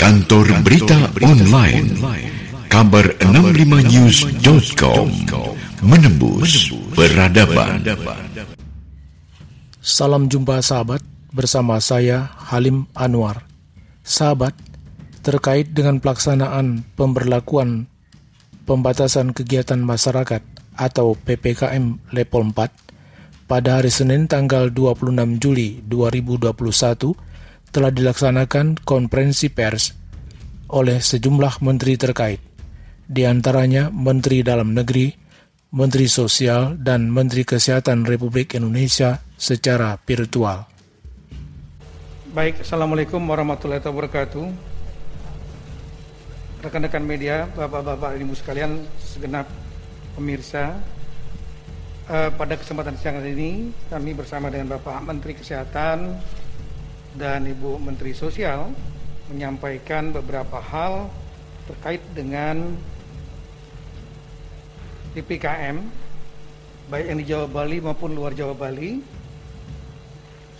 Kantor Berita Online. Kabar 65news.com Menembus Peradaban. Salam jumpa sahabat bersama saya Halim Anwar. Sahabat, terkait dengan pelaksanaan pemberlakuan pembatasan kegiatan masyarakat atau PPKM level 4 pada hari Senin tanggal 26 Juli 2021 telah dilaksanakan konferensi pers oleh sejumlah menteri terkait, di antaranya Menteri Dalam Negeri, Menteri Sosial, dan Menteri Kesehatan Republik Indonesia secara virtual. Baik, Assalamualaikum warahmatullahi wabarakatuh. Rekan-rekan media, Bapak-Bapak, Ibu sekalian, segenap pemirsa, eh, pada kesempatan siang hari ini kami bersama dengan Bapak Menteri Kesehatan dan Ibu Menteri Sosial menyampaikan beberapa hal terkait dengan PPKM baik yang di Jawa Bali maupun luar Jawa Bali.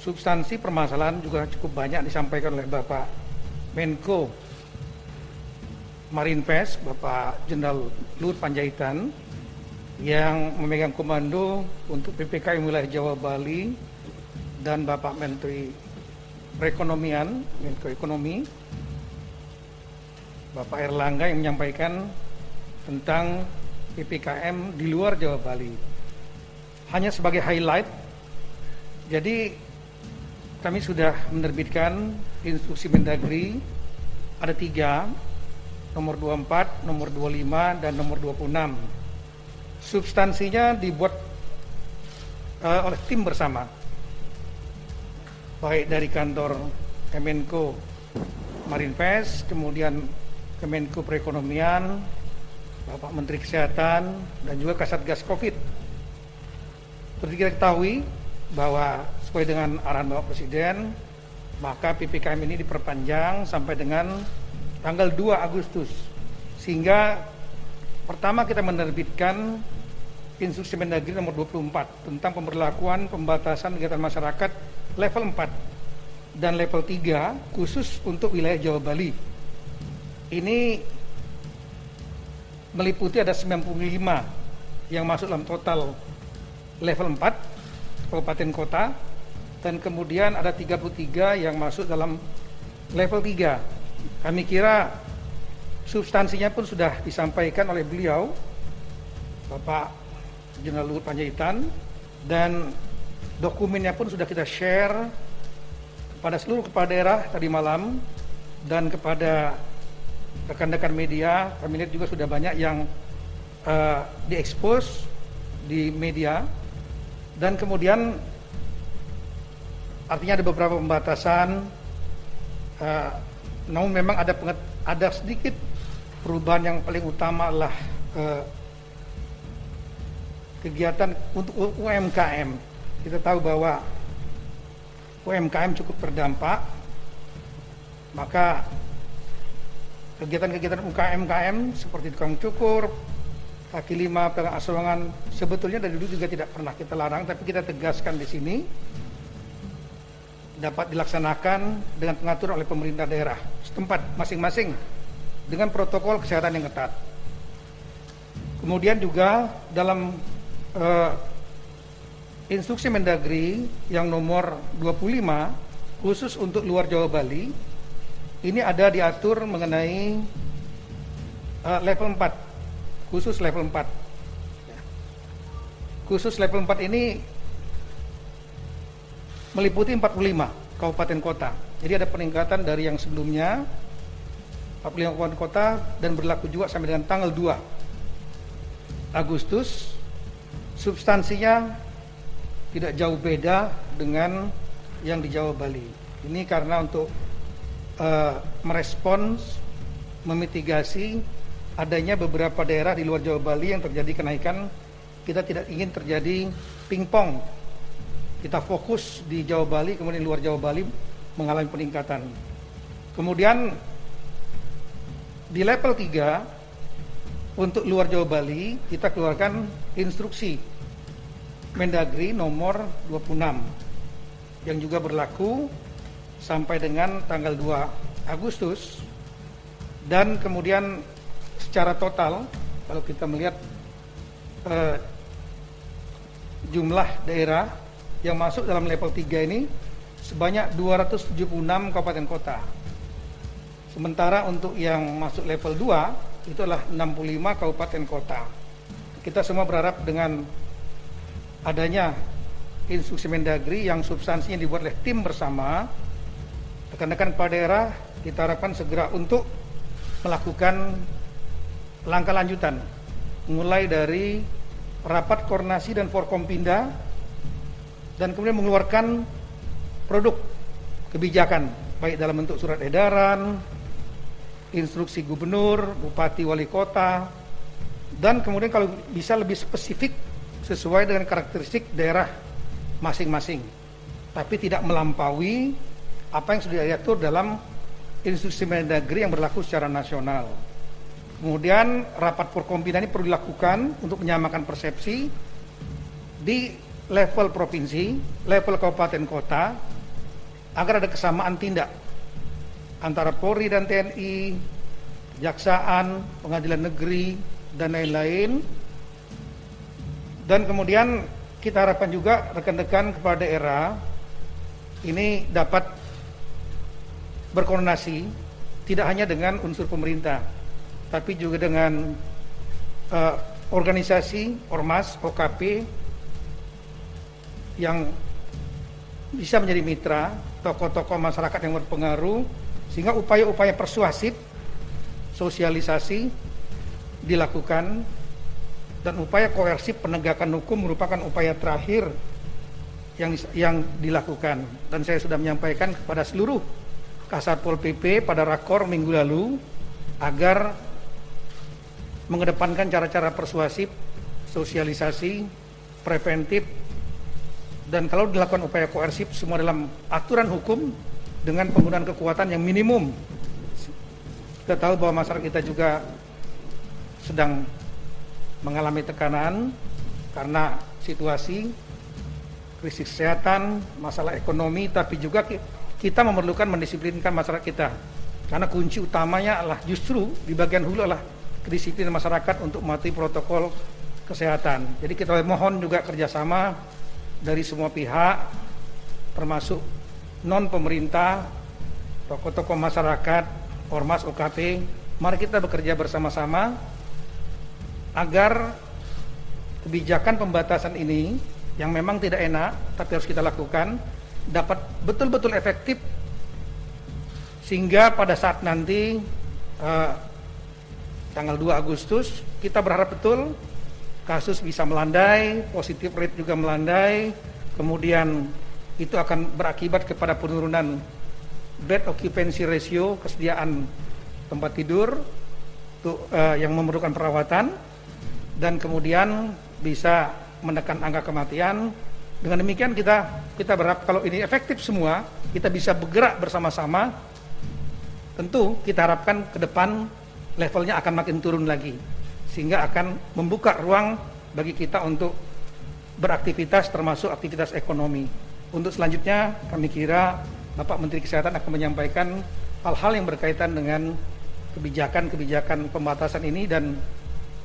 Substansi permasalahan juga cukup banyak disampaikan oleh Bapak Menko Marinvest, Bapak Jenderal Luhut Panjaitan yang memegang komando untuk PPKM wilayah Jawa Bali dan Bapak Menteri perekonomian, Menko Ekonomi, Bapak Erlangga yang menyampaikan tentang PPKM di luar Jawa Bali. Hanya sebagai highlight, jadi kami sudah menerbitkan instruksi Mendagri ada tiga, nomor 24, nomor 25, dan nomor 26. Substansinya dibuat uh, oleh tim bersama baik dari kantor Kemenko Marinvest, kemudian Kemenko Perekonomian, Bapak Menteri Kesehatan, dan juga Kasatgas Covid. Seperti kita ketahui bahwa sesuai dengan arahan Bapak Presiden, maka PPKM ini diperpanjang sampai dengan tanggal 2 Agustus. Sehingga pertama kita menerbitkan Instruksi Mendagri nomor 24 tentang pemberlakuan pembatasan kegiatan masyarakat level 4 dan level 3 khusus untuk wilayah Jawa Bali. Ini meliputi ada 95 yang masuk dalam total level 4 kabupaten kota dan kemudian ada 33 yang masuk dalam level 3. Kami kira substansinya pun sudah disampaikan oleh beliau Bapak Jenderal Luhut Panjaitan dan dokumennya pun sudah kita share kepada seluruh kepala daerah tadi malam dan kepada rekan-rekan media kami lihat juga sudah banyak yang uh, diekspos di media dan kemudian artinya ada beberapa pembatasan uh, namun memang ada ada sedikit perubahan yang paling utama adalah uh, kegiatan untuk UMKM. Kita tahu bahwa UMKM cukup terdampak, maka kegiatan-kegiatan UKM-KM seperti tukang cukur, kaki lima, pegang asongan, sebetulnya dari dulu juga tidak pernah kita larang, tapi kita tegaskan di sini dapat dilaksanakan dengan pengaturan oleh pemerintah daerah setempat masing-masing dengan protokol kesehatan yang ketat. Kemudian juga dalam uh, instruksi Mendagri yang nomor 25 khusus untuk luar Jawa Bali ini ada diatur mengenai uh, level 4 khusus level 4 ya. khusus level 4 ini meliputi 45 kabupaten kota jadi ada peningkatan dari yang sebelumnya 45 kabupaten kota dan berlaku juga sampai dengan tanggal 2 Agustus substansinya tidak jauh beda dengan yang di Jawa Bali. Ini karena untuk uh, merespons, memitigasi adanya beberapa daerah di luar Jawa Bali yang terjadi kenaikan. Kita tidak ingin terjadi pingpong. Kita fokus di Jawa Bali, kemudian di luar Jawa Bali mengalami peningkatan. Kemudian di level 3 untuk luar Jawa Bali kita keluarkan instruksi Mendagri nomor 26 yang juga berlaku sampai dengan tanggal 2 Agustus dan kemudian secara total kalau kita melihat eh, jumlah daerah yang masuk dalam level 3 ini sebanyak 276 kabupaten kota. Sementara untuk yang masuk level 2 itu adalah 65 kabupaten kota. Kita semua berharap dengan adanya instruksi Mendagri yang substansinya dibuat oleh tim bersama rekan-rekan kepala daerah kita harapkan segera untuk melakukan langkah lanjutan mulai dari rapat koordinasi dan forkompinda dan kemudian mengeluarkan produk kebijakan baik dalam bentuk surat edaran, instruksi gubernur, bupati, wali kota dan kemudian kalau bisa lebih spesifik sesuai dengan karakteristik daerah masing-masing tapi tidak melampaui apa yang sudah diatur dalam instruksi Mendagri yang berlaku secara nasional. Kemudian rapat Forkompinda ini perlu dilakukan untuk menyamakan persepsi di level provinsi, level kabupaten kota, agar ada kesamaan tindak antara Polri dan TNI, Jaksaan, Pengadilan Negeri, dan lain-lain. Dan kemudian kita harapkan juga rekan-rekan kepala daerah ini dapat berkoordinasi tidak hanya dengan unsur pemerintah, tapi juga dengan uh, organisasi ormas OKP yang bisa menjadi mitra tokoh-tokoh masyarakat yang berpengaruh sehingga upaya-upaya persuasif sosialisasi dilakukan dan upaya koersif penegakan hukum merupakan upaya terakhir yang yang dilakukan dan saya sudah menyampaikan kepada seluruh Kasat Pol PP pada rakor minggu lalu agar mengedepankan cara-cara persuasif, sosialisasi, preventif, dan kalau dilakukan upaya koersif semua dalam aturan hukum dengan penggunaan kekuatan yang minimum. Kita tahu bahwa masyarakat kita juga sedang mengalami tekanan karena situasi krisis kesehatan, masalah ekonomi, tapi juga kita memerlukan mendisiplinkan masyarakat kita. Karena kunci utamanya adalah justru di bagian hulu adalah kedisiplinan masyarakat untuk mematuhi protokol kesehatan. Jadi kita mohon juga kerjasama dari semua pihak, termasuk non pemerintah, tokoh-tokoh masyarakat, ormas OKP, mari kita bekerja bersama-sama agar kebijakan pembatasan ini yang memang tidak enak tapi harus kita lakukan dapat betul-betul efektif. Sehingga pada saat nanti uh, tanggal 2 Agustus kita berharap betul kasus bisa melandai, positif rate juga melandai, kemudian itu akan berakibat kepada penurunan bed occupancy ratio, kesediaan tempat tidur untuk, uh, yang memerlukan perawatan dan kemudian bisa menekan angka kematian. Dengan demikian kita kita berharap kalau ini efektif semua, kita bisa bergerak bersama-sama. Tentu kita harapkan ke depan levelnya akan makin turun lagi sehingga akan membuka ruang bagi kita untuk beraktivitas termasuk aktivitas ekonomi. Untuk selanjutnya kami kira Bapak Menteri Kesehatan akan menyampaikan hal-hal yang berkaitan dengan kebijakan-kebijakan pembatasan ini dan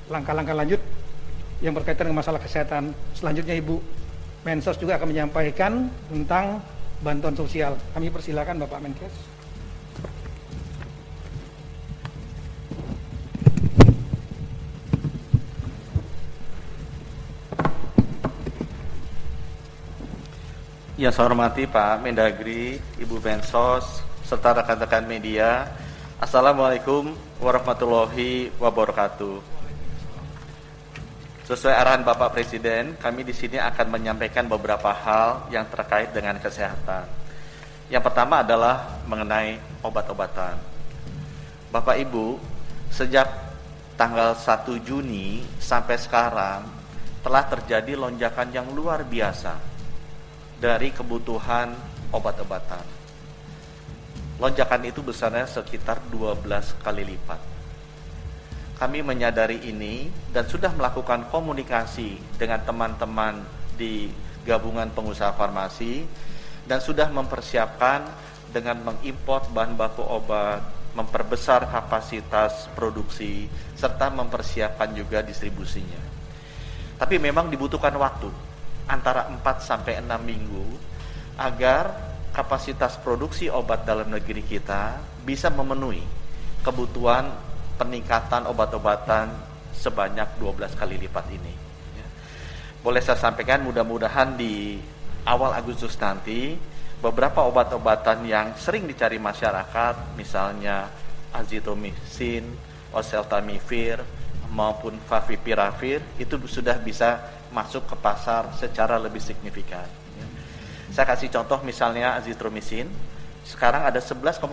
langkah-langkah lanjut yang berkaitan dengan masalah kesehatan. Selanjutnya Ibu Mensos juga akan menyampaikan tentang bantuan sosial. Kami persilakan Bapak Menkes. Yang saya hormati Pak Mendagri, Ibu Mensos, serta rekan-rekan media. Assalamualaikum warahmatullahi wabarakatuh. Sesuai arahan Bapak Presiden, kami di sini akan menyampaikan beberapa hal yang terkait dengan kesehatan. Yang pertama adalah mengenai obat-obatan. Bapak Ibu, sejak tanggal 1 Juni sampai sekarang telah terjadi lonjakan yang luar biasa dari kebutuhan obat-obatan. Lonjakan itu besarnya sekitar 12 kali lipat. Kami menyadari ini dan sudah melakukan komunikasi dengan teman-teman di gabungan pengusaha farmasi dan sudah mempersiapkan dengan mengimpor bahan baku obat, memperbesar kapasitas produksi, serta mempersiapkan juga distribusinya. Tapi memang dibutuhkan waktu antara 4 sampai 6 minggu agar kapasitas produksi obat dalam negeri kita bisa memenuhi kebutuhan peningkatan obat-obatan sebanyak 12 kali lipat ini. Boleh saya sampaikan mudah-mudahan di awal Agustus nanti beberapa obat-obatan yang sering dicari masyarakat, misalnya azitromycin, oseltamivir, maupun favipiravir, itu sudah bisa masuk ke pasar secara lebih signifikan. Saya kasih contoh misalnya azitromycin, sekarang ada 11,4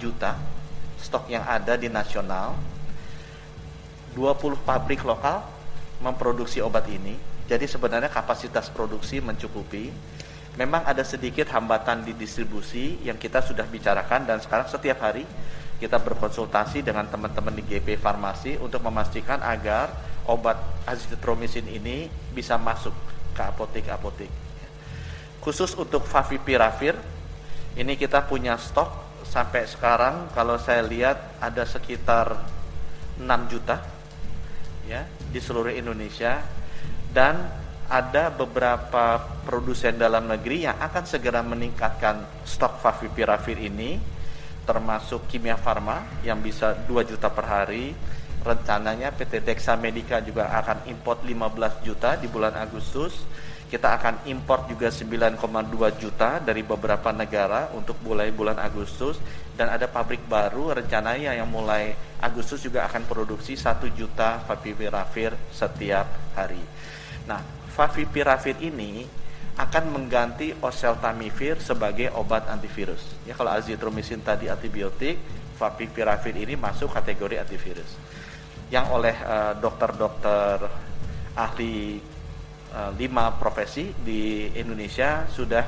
juta stok yang ada di nasional, 20 pabrik lokal memproduksi obat ini, jadi sebenarnya kapasitas produksi mencukupi, memang ada sedikit hambatan di distribusi yang kita sudah bicarakan dan sekarang setiap hari kita berkonsultasi dengan teman-teman di GP Farmasi untuk memastikan agar obat azitromycin ini bisa masuk ke apotek-apotek. Khusus untuk favipiravir, ini kita punya stok sampai sekarang kalau saya lihat ada sekitar 6 juta ya di seluruh Indonesia. Dan ada beberapa produsen dalam negeri yang akan segera meningkatkan stok favipiravir ini termasuk Kimia Farma yang bisa 2 juta per hari. Rencananya PT Dexa Medica juga akan import 15 juta di bulan Agustus kita akan import juga 9,2 juta dari beberapa negara untuk mulai bulan Agustus dan ada pabrik baru rencananya yang mulai Agustus juga akan produksi 1 juta favipiravir setiap hari nah favipiravir ini akan mengganti oseltamivir sebagai obat antivirus. Ya kalau azitromycin tadi antibiotik, favipiravir ini masuk kategori antivirus. Yang oleh eh, dokter-dokter uh, ahli uh, lima profesi di Indonesia sudah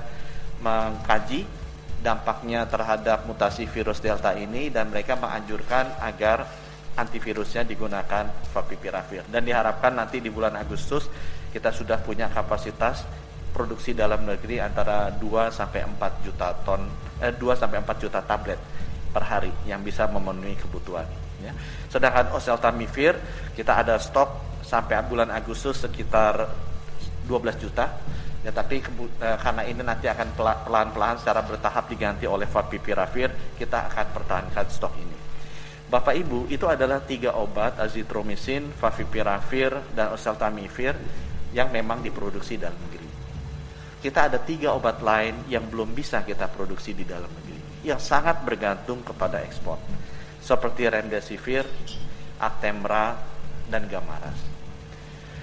mengkaji dampaknya terhadap mutasi virus delta ini dan mereka menganjurkan agar antivirusnya digunakan favipiravir dan diharapkan nanti di bulan Agustus kita sudah punya kapasitas produksi dalam negeri antara 2 sampai 4 juta ton eh, 2 sampai 4 juta tablet per hari yang bisa memenuhi kebutuhan ya. Sedangkan oseltamivir kita ada stok sampai bulan Agustus sekitar 12 juta ya tapi eh, karena ini nanti akan pelan-pelan secara bertahap diganti oleh favipiravir kita akan pertahankan stok ini Bapak Ibu, itu adalah tiga obat azitromycin, favipiravir, dan oseltamivir yang memang diproduksi dalam negeri. Kita ada tiga obat lain yang belum bisa kita produksi di dalam negeri, yang sangat bergantung kepada ekspor, seperti remdesivir, Actemra, dan Gamaras.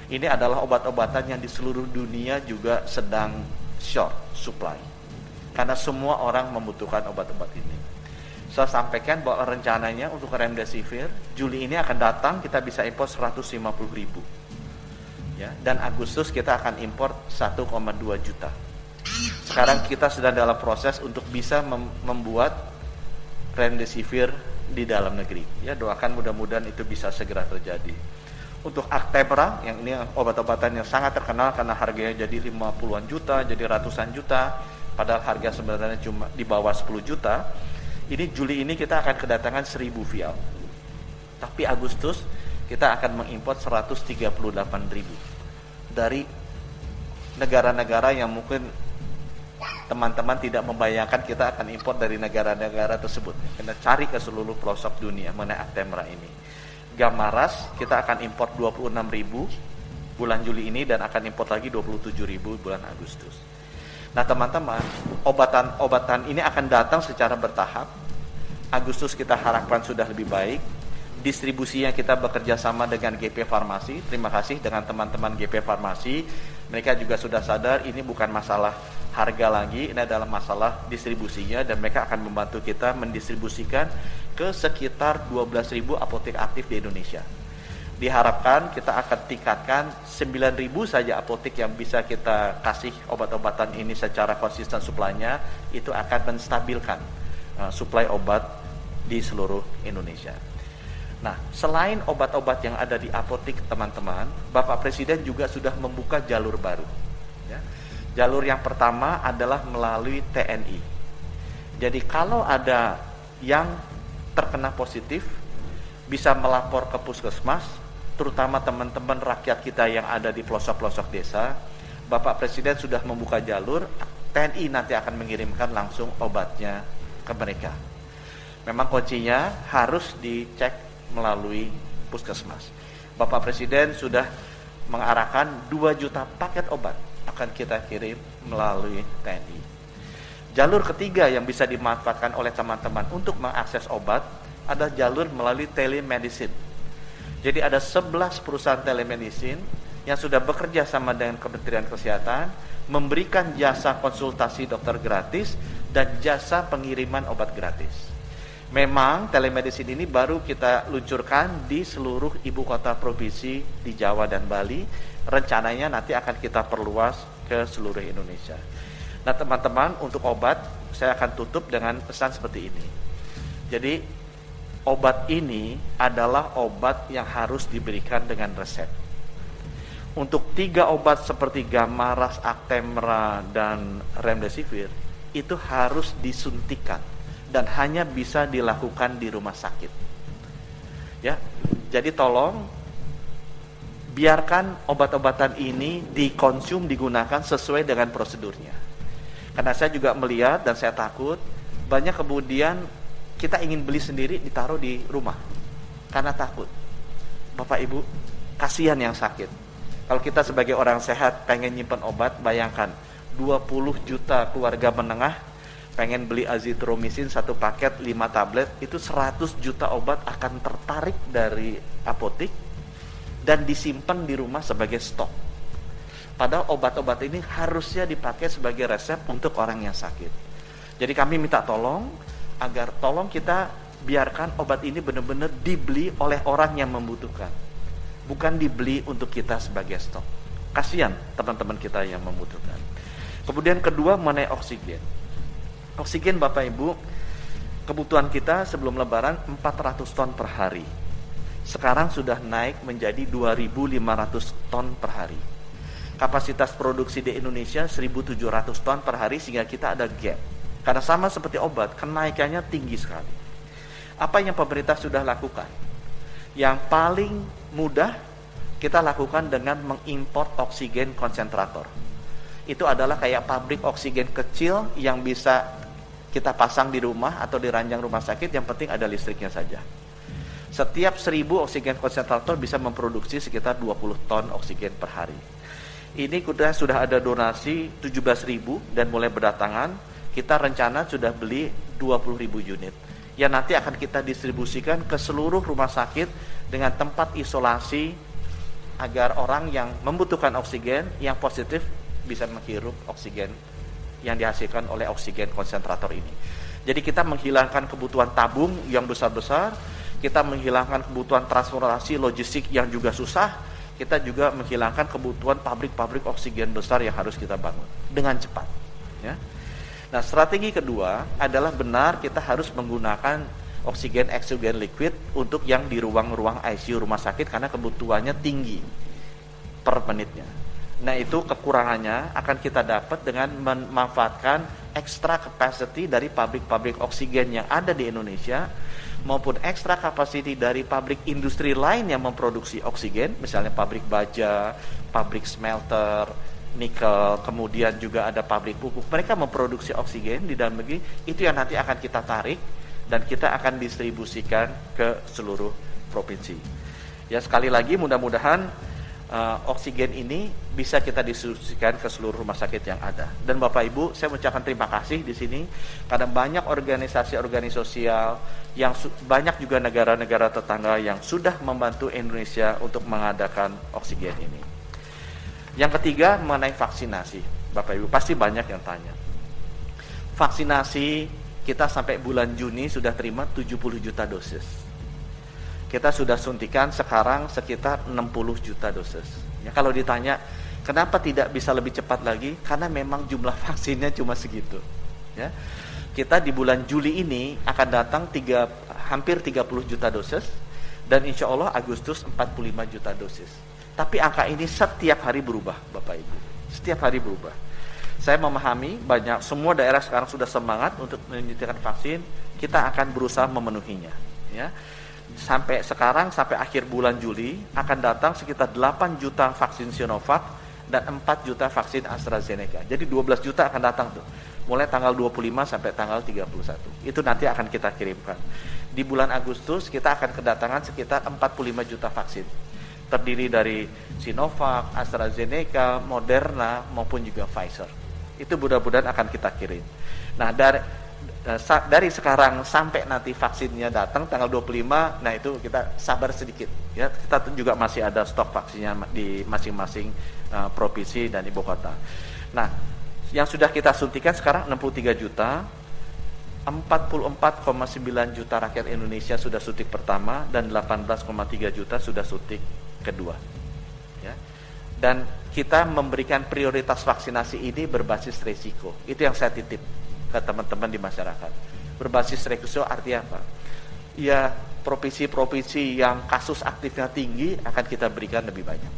Ini adalah obat-obatan yang di seluruh dunia juga sedang short supply, karena semua orang membutuhkan obat-obat ini. Saya sampaikan bahwa rencananya untuk remdesivir Juli ini akan datang kita bisa impor 150 ribu. Ya dan Agustus kita akan impor 1,2 juta. Sekarang kita sedang dalam proses untuk bisa mem membuat remdesivir di dalam negeri. Ya doakan mudah-mudahan itu bisa segera terjadi untuk Actemra yang ini obat-obatan yang sangat terkenal karena harganya jadi 50-an juta jadi ratusan juta padahal harga sebenarnya cuma di bawah 10 juta ini Juli ini kita akan kedatangan 1000 vial. Tapi Agustus kita akan mengimpor 138 ribu dari negara-negara yang mungkin teman-teman tidak membayangkan kita akan impor dari negara-negara tersebut. Kita cari ke seluruh pelosok dunia mengenai Actemra ini. Gamaras kita akan impor 26 ribu bulan Juli ini dan akan impor lagi 27 ribu bulan Agustus. Nah teman-teman, obatan-obatan ini akan datang secara bertahap. Agustus kita harapkan sudah lebih baik. Distribusinya kita bekerja sama dengan GP Farmasi. Terima kasih dengan teman-teman GP Farmasi. Mereka juga sudah sadar ini bukan masalah harga lagi, ini adalah masalah distribusinya dan mereka akan membantu kita mendistribusikan ke sekitar 12.000 apotek aktif di Indonesia diharapkan kita akan tingkatkan 9.000 saja apotek yang bisa kita kasih obat-obatan ini secara konsisten suplainya itu akan menstabilkan uh, suplai obat di seluruh Indonesia. Nah, selain obat-obat yang ada di apotek teman-teman, Bapak Presiden juga sudah membuka jalur baru. Ya. Jalur yang pertama adalah melalui TNI. Jadi kalau ada yang terkena positif bisa melapor ke puskesmas, terutama teman-teman rakyat kita yang ada di pelosok-pelosok desa. Bapak Presiden sudah membuka jalur, TNI nanti akan mengirimkan langsung obatnya ke mereka. Memang kuncinya harus dicek melalui puskesmas. Bapak Presiden sudah mengarahkan 2 juta paket obat akan kita kirim melalui TNI. Jalur ketiga yang bisa dimanfaatkan oleh teman-teman untuk mengakses obat ada jalur melalui telemedicine. Jadi ada 11 perusahaan telemedicine yang sudah bekerja sama dengan Kementerian Kesehatan memberikan jasa konsultasi dokter gratis dan jasa pengiriman obat gratis. Memang telemedicine ini baru kita luncurkan di seluruh ibu kota provinsi di Jawa dan Bali. Rencananya nanti akan kita perluas ke seluruh Indonesia. Nah teman-teman untuk obat saya akan tutup dengan pesan seperti ini. Jadi obat ini adalah obat yang harus diberikan dengan resep. Untuk tiga obat seperti Gamaras, Actemra, dan Remdesivir itu harus disuntikan dan hanya bisa dilakukan di rumah sakit. Ya, jadi tolong biarkan obat-obatan ini dikonsum digunakan sesuai dengan prosedurnya. Karena saya juga melihat dan saya takut banyak kemudian kita ingin beli sendiri ditaruh di rumah karena takut. Bapak Ibu, kasihan yang sakit. Kalau kita sebagai orang sehat pengen nyimpan obat, bayangkan 20 juta keluarga menengah pengen beli azitromisin satu paket 5 tablet itu 100 juta obat akan tertarik dari apotik dan disimpan di rumah sebagai stok. Padahal obat-obat ini harusnya dipakai sebagai resep untuk orang yang sakit. Jadi kami minta tolong agar tolong kita biarkan obat ini benar-benar dibeli oleh orang yang membutuhkan. Bukan dibeli untuk kita sebagai stok. Kasihan teman-teman kita yang membutuhkan. Kemudian kedua mengenai oksigen. Oksigen Bapak Ibu, kebutuhan kita sebelum lebaran 400 ton per hari. Sekarang sudah naik menjadi 2.500 ton per hari. Kapasitas produksi di Indonesia 1.700 ton per hari sehingga kita ada gap karena sama seperti obat, kenaikannya tinggi sekali. Apa yang pemerintah sudah lakukan? Yang paling mudah kita lakukan dengan mengimpor oksigen konsentrator. Itu adalah kayak pabrik oksigen kecil yang bisa kita pasang di rumah atau di ranjang rumah sakit, yang penting ada listriknya saja. Setiap 1000 oksigen konsentrator bisa memproduksi sekitar 20 ton oksigen per hari. Ini kita sudah ada donasi 17.000 dan mulai berdatangan. Kita rencana sudah beli 20.000 unit. Yang nanti akan kita distribusikan ke seluruh rumah sakit dengan tempat isolasi agar orang yang membutuhkan oksigen yang positif bisa menghirup oksigen yang dihasilkan oleh oksigen konsentrator ini. Jadi kita menghilangkan kebutuhan tabung yang besar-besar, kita menghilangkan kebutuhan transportasi logistik yang juga susah, kita juga menghilangkan kebutuhan pabrik-pabrik oksigen besar yang harus kita bangun dengan cepat. Ya. Nah, strategi kedua adalah benar kita harus menggunakan oksigen eksogen liquid untuk yang di ruang-ruang ICU rumah sakit karena kebutuhannya tinggi per menitnya. Nah, itu kekurangannya akan kita dapat dengan memanfaatkan extra capacity dari pabrik-pabrik oksigen yang ada di Indonesia maupun extra capacity dari pabrik industri lain yang memproduksi oksigen, misalnya pabrik baja, pabrik smelter, nikel, kemudian juga ada pabrik pupuk. Mereka memproduksi oksigen di dalam negeri, itu yang nanti akan kita tarik dan kita akan distribusikan ke seluruh provinsi. Ya sekali lagi mudah-mudahan uh, oksigen ini bisa kita distribusikan ke seluruh rumah sakit yang ada. Dan Bapak Ibu, saya mengucapkan terima kasih di sini karena banyak organisasi-organisasi sosial yang banyak juga negara-negara tetangga yang sudah membantu Indonesia untuk mengadakan oksigen ini. Yang ketiga mengenai vaksinasi. Bapak Ibu pasti banyak yang tanya. Vaksinasi kita sampai bulan Juni sudah terima 70 juta dosis. Kita sudah suntikan sekarang sekitar 60 juta dosis. Ya, kalau ditanya kenapa tidak bisa lebih cepat lagi? Karena memang jumlah vaksinnya cuma segitu. Ya. Kita di bulan Juli ini akan datang tiga, hampir 30 juta dosis dan insya Allah Agustus 45 juta dosis. Tapi angka ini setiap hari berubah, Bapak Ibu. Setiap hari berubah. Saya memahami banyak semua daerah sekarang sudah semangat untuk menyuntikkan vaksin, kita akan berusaha memenuhinya. Ya. Sampai sekarang sampai akhir bulan Juli akan datang sekitar 8 juta vaksin Sinovac dan 4 juta vaksin AstraZeneca. Jadi 12 juta akan datang tuh. Mulai tanggal 25 sampai tanggal 31. Itu nanti akan kita kirimkan. Di bulan Agustus kita akan kedatangan sekitar 45 juta vaksin terdiri dari Sinovac, AstraZeneca, Moderna maupun juga Pfizer itu mudah-mudahan akan kita kirim. Nah, dari dari sekarang sampai nanti vaksinnya datang tanggal 25, nah itu kita sabar sedikit ya. Kita juga masih ada stok vaksinnya di masing-masing uh, provinsi dan ibu kota. Nah, yang sudah kita suntikan sekarang 63 juta, 44,9 juta rakyat Indonesia sudah suntik pertama dan 18,3 juta sudah suntik kedua. Ya. Dan kita memberikan prioritas vaksinasi ini berbasis resiko. Itu yang saya titip ke teman-teman di masyarakat. Berbasis resiko artinya apa? Ya, provinsi-provinsi yang kasus aktifnya tinggi akan kita berikan lebih banyak.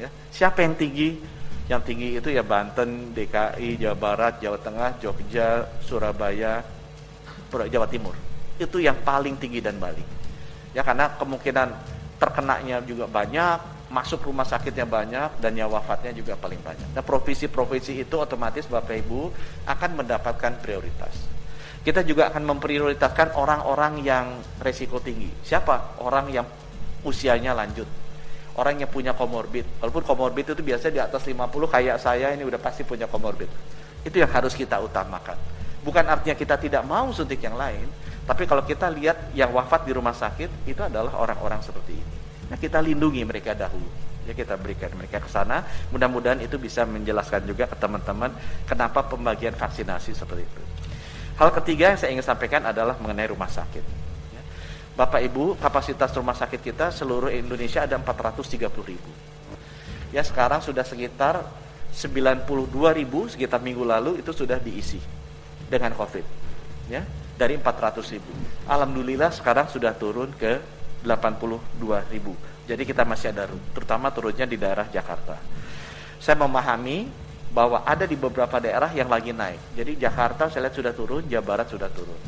Ya. Siapa yang tinggi? Yang tinggi itu ya Banten, DKI, Jawa Barat, Jawa Tengah, Jogja, Surabaya, Jawa Timur. Itu yang paling tinggi dan Bali. Ya karena kemungkinan terkenanya juga banyak, masuk rumah sakitnya banyak dan nyawa wafatnya juga paling banyak. Nah, provinsi-provinsi itu otomatis Bapak Ibu akan mendapatkan prioritas. Kita juga akan memprioritaskan orang-orang yang resiko tinggi. Siapa? Orang yang usianya lanjut. Orang yang punya komorbid. Walaupun komorbid itu biasa di atas 50 kayak saya ini udah pasti punya komorbid. Itu yang harus kita utamakan. Bukan artinya kita tidak mau suntik yang lain, tapi kalau kita lihat yang wafat di rumah sakit itu adalah orang-orang seperti ini. Nah, kita lindungi mereka dahulu. Ya kita berikan mereka ke sana. Mudah-mudahan itu bisa menjelaskan juga ke teman-teman kenapa pembagian vaksinasi seperti itu. Hal ketiga yang saya ingin sampaikan adalah mengenai rumah sakit. Ya. Bapak Ibu, kapasitas rumah sakit kita seluruh Indonesia ada 430 ribu. Ya sekarang sudah sekitar 92 ribu sekitar minggu lalu itu sudah diisi dengan COVID. Ya dari 400 ribu. Alhamdulillah sekarang sudah turun ke 82 ribu. Jadi kita masih ada terutama turunnya di daerah Jakarta. Saya memahami bahwa ada di beberapa daerah yang lagi naik. Jadi Jakarta saya lihat sudah turun, Jawa Barat sudah turun.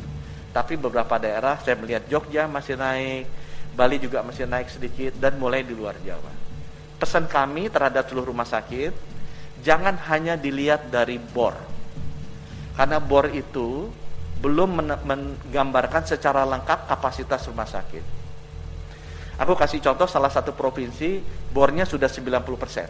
Tapi beberapa daerah saya melihat Jogja masih naik, Bali juga masih naik sedikit dan mulai di luar Jawa. Pesan kami terhadap seluruh rumah sakit, jangan hanya dilihat dari bor. Karena bor itu belum menggambarkan secara lengkap kapasitas rumah sakit Aku kasih contoh salah satu provinsi bornya sudah 90 persen.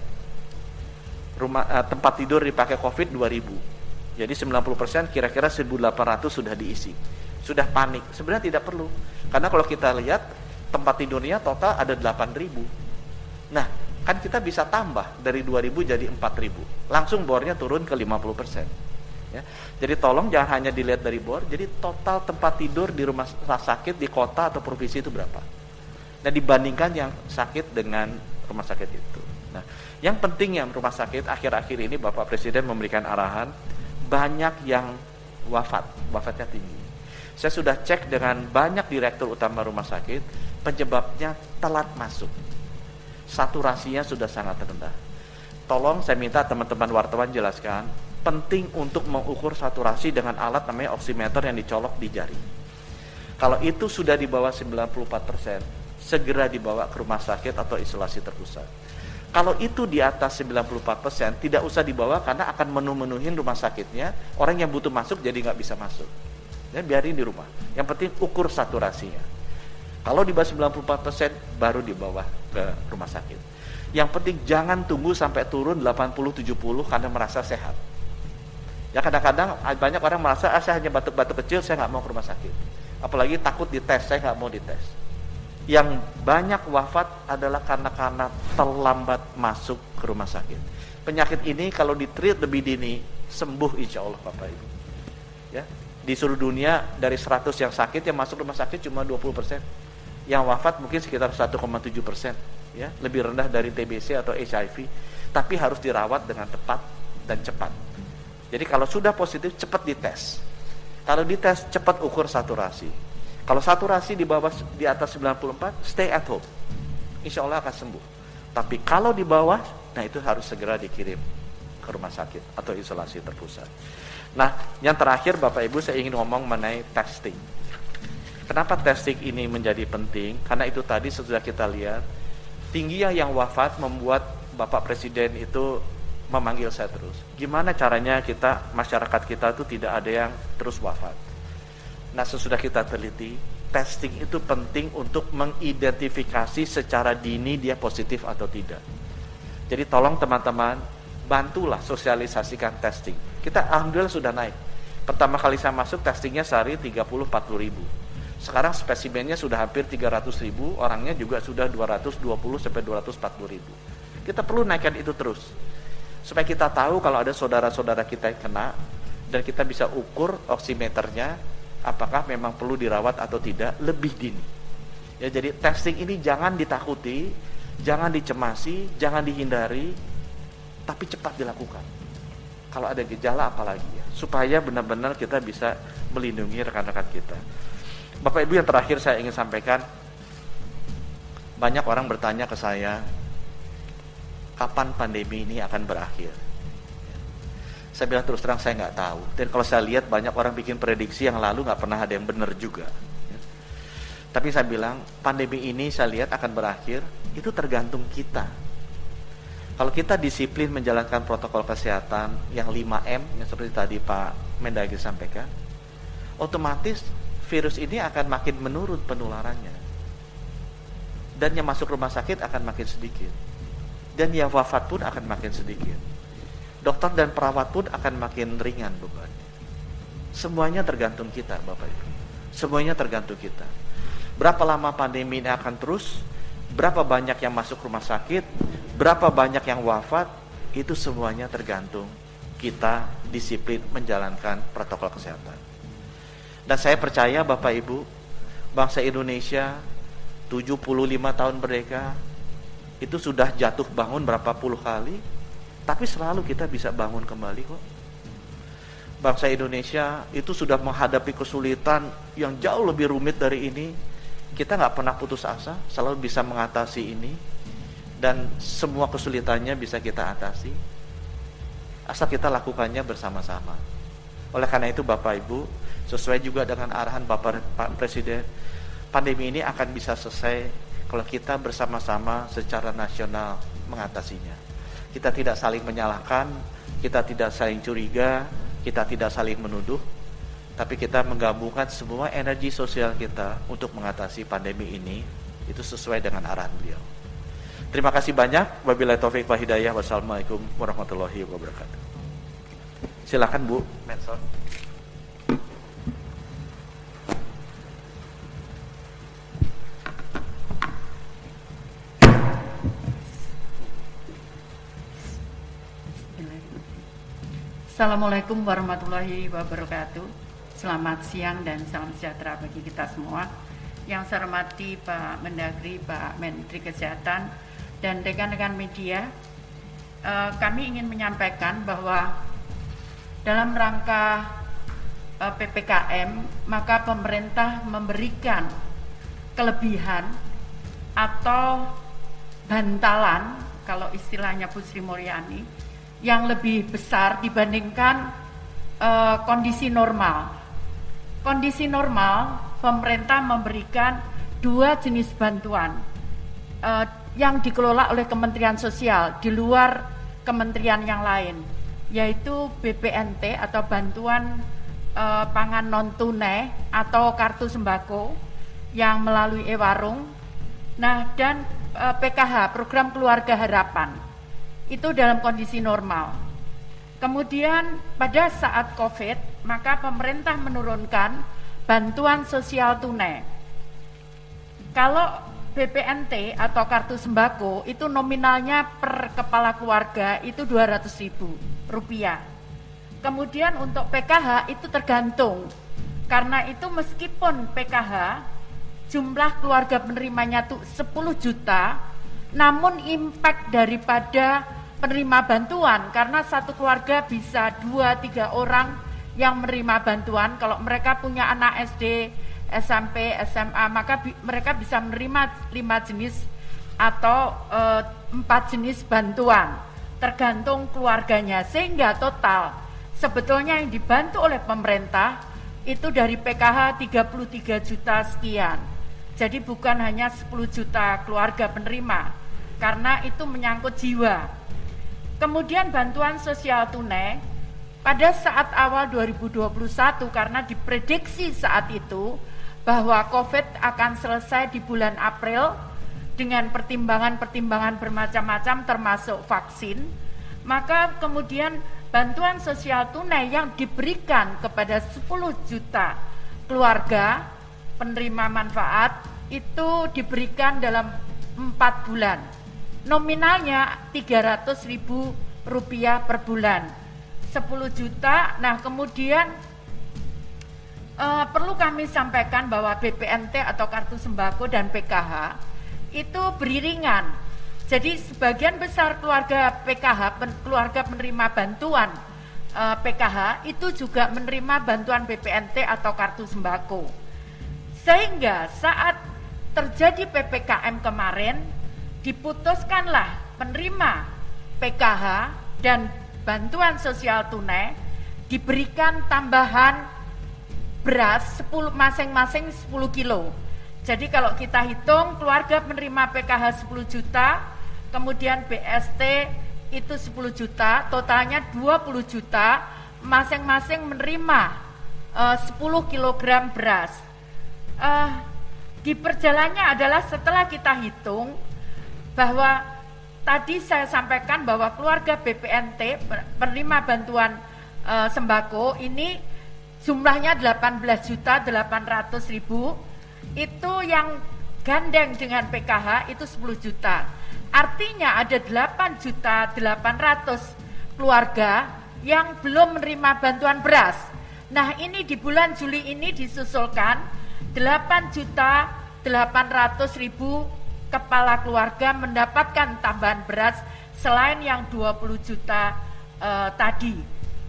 Rumah uh, tempat tidur dipakai COVID 2000. Jadi 90 persen kira-kira 1800 sudah diisi. Sudah panik. Sebenarnya tidak perlu. Karena kalau kita lihat tempat tidurnya total ada 8000. Nah, kan kita bisa tambah dari 2000 jadi 4000. Langsung bornya turun ke 50 persen. Ya. Jadi tolong jangan hanya dilihat dari bor, jadi total tempat tidur di rumah sakit di kota atau provinsi itu berapa? Nah dibandingkan yang sakit dengan rumah sakit itu. Nah yang penting yang rumah sakit akhir-akhir ini Bapak Presiden memberikan arahan banyak yang wafat, wafatnya tinggi. Saya sudah cek dengan banyak direktur utama rumah sakit, penyebabnya telat masuk. Saturasinya sudah sangat rendah. Tolong saya minta teman-teman wartawan jelaskan, penting untuk mengukur saturasi dengan alat namanya oximeter yang dicolok di jari. Kalau itu sudah di bawah 94 persen, segera dibawa ke rumah sakit atau isolasi terpusat. Kalau itu di atas 94%, tidak usah dibawa karena akan menu-menuhin rumah sakitnya. Orang yang butuh masuk jadi nggak bisa masuk. Ya, biarin di rumah. Yang penting ukur saturasinya. Kalau di bawah 94% baru dibawa ke rumah sakit. Yang penting jangan tunggu sampai turun 80-70 karena merasa sehat. Ya kadang-kadang banyak orang merasa ah, saya hanya batuk-batuk kecil, saya nggak mau ke rumah sakit. Apalagi takut dites, saya nggak mau dites yang banyak wafat adalah karena karena terlambat masuk ke rumah sakit. Penyakit ini kalau ditreat lebih dini sembuh insya Allah Bapak Ibu. Ya, di seluruh dunia dari 100 yang sakit yang masuk rumah sakit cuma 20 persen. Yang wafat mungkin sekitar 1,7 persen. Ya, lebih rendah dari TBC atau HIV. Tapi harus dirawat dengan tepat dan cepat. Jadi kalau sudah positif cepat dites. Kalau dites cepat ukur saturasi kalau saturasi di bawah di atas 94, stay at home. Insya Allah akan sembuh. Tapi kalau di bawah, nah itu harus segera dikirim ke rumah sakit atau isolasi terpusat. Nah, yang terakhir Bapak Ibu saya ingin ngomong mengenai testing. Kenapa testing ini menjadi penting? Karena itu tadi sudah kita lihat tingginya yang wafat membuat Bapak Presiden itu memanggil saya terus. Gimana caranya kita masyarakat kita itu tidak ada yang terus wafat. Nah, sesudah kita teliti, testing itu penting untuk mengidentifikasi secara dini dia positif atau tidak. Jadi tolong teman-teman bantulah sosialisasikan testing. Kita alhamdulillah sudah naik. Pertama kali saya masuk testingnya sehari 30-40 ribu. Sekarang spesimennya sudah hampir 300 ribu, orangnya juga sudah 220 sampai 240 ribu. Kita perlu naikkan itu terus. Supaya kita tahu kalau ada saudara-saudara kita yang kena, dan kita bisa ukur oximeternya, apakah memang perlu dirawat atau tidak lebih dini. Ya, jadi testing ini jangan ditakuti, jangan dicemasi, jangan dihindari, tapi cepat dilakukan. Kalau ada gejala apalagi ya, supaya benar-benar kita bisa melindungi rekan-rekan kita. Bapak Ibu yang terakhir saya ingin sampaikan, banyak orang bertanya ke saya, kapan pandemi ini akan berakhir? Saya bilang terus terang saya nggak tahu. Dan kalau saya lihat banyak orang bikin prediksi yang lalu nggak pernah ada yang benar juga. Tapi saya bilang pandemi ini saya lihat akan berakhir itu tergantung kita. Kalau kita disiplin menjalankan protokol kesehatan yang 5M yang seperti tadi Pak Mendagri sampaikan, otomatis virus ini akan makin menurun penularannya. Dan yang masuk rumah sakit akan makin sedikit. Dan yang wafat pun akan makin sedikit dokter dan perawat pun akan makin ringan bebannya. Semuanya tergantung kita, Bapak Ibu. Semuanya tergantung kita. Berapa lama pandemi ini akan terus? Berapa banyak yang masuk rumah sakit? Berapa banyak yang wafat? Itu semuanya tergantung kita disiplin menjalankan protokol kesehatan. Dan saya percaya Bapak Ibu, bangsa Indonesia 75 tahun merdeka itu sudah jatuh bangun berapa puluh kali, tapi selalu kita bisa bangun kembali kok. Bangsa Indonesia itu sudah menghadapi kesulitan yang jauh lebih rumit dari ini. Kita nggak pernah putus asa, selalu bisa mengatasi ini. Dan semua kesulitannya bisa kita atasi. Asal kita lakukannya bersama-sama. Oleh karena itu Bapak Ibu, sesuai juga dengan arahan Bapak Pak Presiden, pandemi ini akan bisa selesai kalau kita bersama-sama secara nasional mengatasinya. Kita tidak saling menyalahkan, kita tidak saling curiga, kita tidak saling menuduh, tapi kita menggabungkan semua energi sosial kita untuk mengatasi pandemi ini itu sesuai dengan arahan beliau. Terima kasih banyak. Wabillahi taufik wa hidayah. Wassalamualaikum warahmatullahi wabarakatuh. Silakan Bu Menson. Assalamualaikum warahmatullahi wabarakatuh. Selamat siang dan salam sejahtera bagi kita semua. Yang saya hormati Pak Mendagri, Pak Menteri Kesehatan, dan rekan-rekan media, eh, kami ingin menyampaikan bahwa dalam rangka eh, PPKM, maka pemerintah memberikan kelebihan atau bantalan, kalau istilahnya Bu Sri Mulyani, yang lebih besar dibandingkan uh, kondisi normal. Kondisi normal, pemerintah memberikan dua jenis bantuan uh, yang dikelola oleh Kementerian Sosial di luar kementerian yang lain, yaitu BPNT atau bantuan uh, pangan non tunai atau kartu sembako yang melalui e-warung. Nah, dan uh, PKH, program keluarga harapan itu dalam kondisi normal. Kemudian pada saat COVID, maka pemerintah menurunkan bantuan sosial tunai. Kalau BPNT atau kartu sembako itu nominalnya per kepala keluarga itu 200 ribu rupiah. Kemudian untuk PKH itu tergantung. Karena itu meskipun PKH jumlah keluarga penerimanya tuh 10 juta, namun impact daripada penerima bantuan karena satu keluarga bisa dua tiga orang yang menerima bantuan kalau mereka punya anak SD SMP SMA maka bi mereka bisa menerima lima jenis atau e, empat jenis bantuan tergantung keluarganya sehingga total sebetulnya yang dibantu oleh pemerintah itu dari PKH 33 juta sekian. Jadi bukan hanya 10 juta keluarga penerima karena itu menyangkut jiwa. Kemudian bantuan sosial tunai pada saat awal 2021 karena diprediksi saat itu bahwa COVID akan selesai di bulan April dengan pertimbangan-pertimbangan bermacam-macam termasuk vaksin, maka kemudian bantuan sosial tunai yang diberikan kepada 10 juta keluarga penerima manfaat itu diberikan dalam 4 bulan. Nominalnya 300 ribu rupiah per bulan. 10 juta, nah kemudian uh, perlu kami sampaikan bahwa BPNT atau kartu sembako dan PKH itu beriringan. Jadi sebagian besar keluarga PKH, keluarga penerima bantuan uh, eh, PKH itu juga menerima bantuan BPNT atau kartu sembako. Sehingga saat terjadi PPKM kemarin diputuskanlah penerima PKH dan bantuan sosial tunai diberikan tambahan beras 10 masing-masing 10 kilo. Jadi kalau kita hitung keluarga penerima PKH 10 juta, kemudian BST itu 10 juta, totalnya 20 juta, masing-masing menerima uh, 10 kilogram beras. Uh, di perjalannya adalah setelah kita hitung bahwa tadi saya sampaikan bahwa keluarga BPNT penerima bantuan uh, sembako ini jumlahnya 18 juta 800 ribu. Itu yang gandeng dengan PKH itu 10 juta. Artinya ada 8 juta 800 keluarga yang belum menerima bantuan beras. Nah ini di bulan Juli ini disusulkan 8 juta 800 ribu kepala keluarga mendapatkan tambahan beras selain yang 20 juta uh, tadi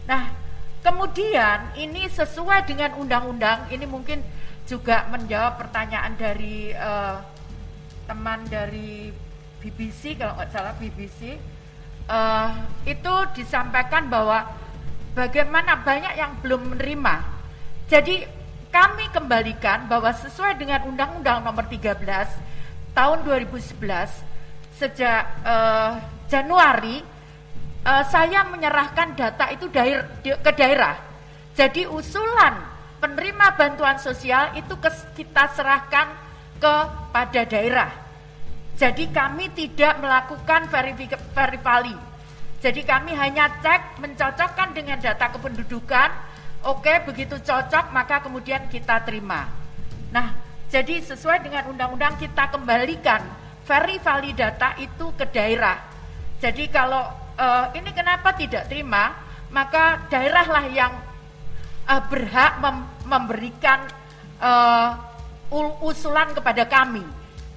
nah Kemudian ini sesuai dengan undang-undang, ini mungkin juga menjawab pertanyaan dari uh, teman dari BBC kalau nggak salah BBC uh, eh, itu disampaikan bahwa bagaimana banyak yang belum menerima. Jadi kami kembalikan bahwa sesuai dengan Undang-Undang Nomor 13 tahun 2011 sejak uh, Januari uh, saya menyerahkan data itu dair, ke daerah. Jadi usulan penerima bantuan sosial itu ke, kita serahkan kepada daerah. Jadi kami tidak melakukan verifali. Jadi kami hanya cek mencocokkan dengan data kependudukan. Oke, begitu cocok maka kemudian kita terima. Nah, jadi sesuai dengan undang-undang kita kembalikan verifali data itu ke daerah. Jadi kalau uh, ini kenapa tidak terima, maka daerahlah yang uh, berhak mem memberikan uh, usulan kepada kami.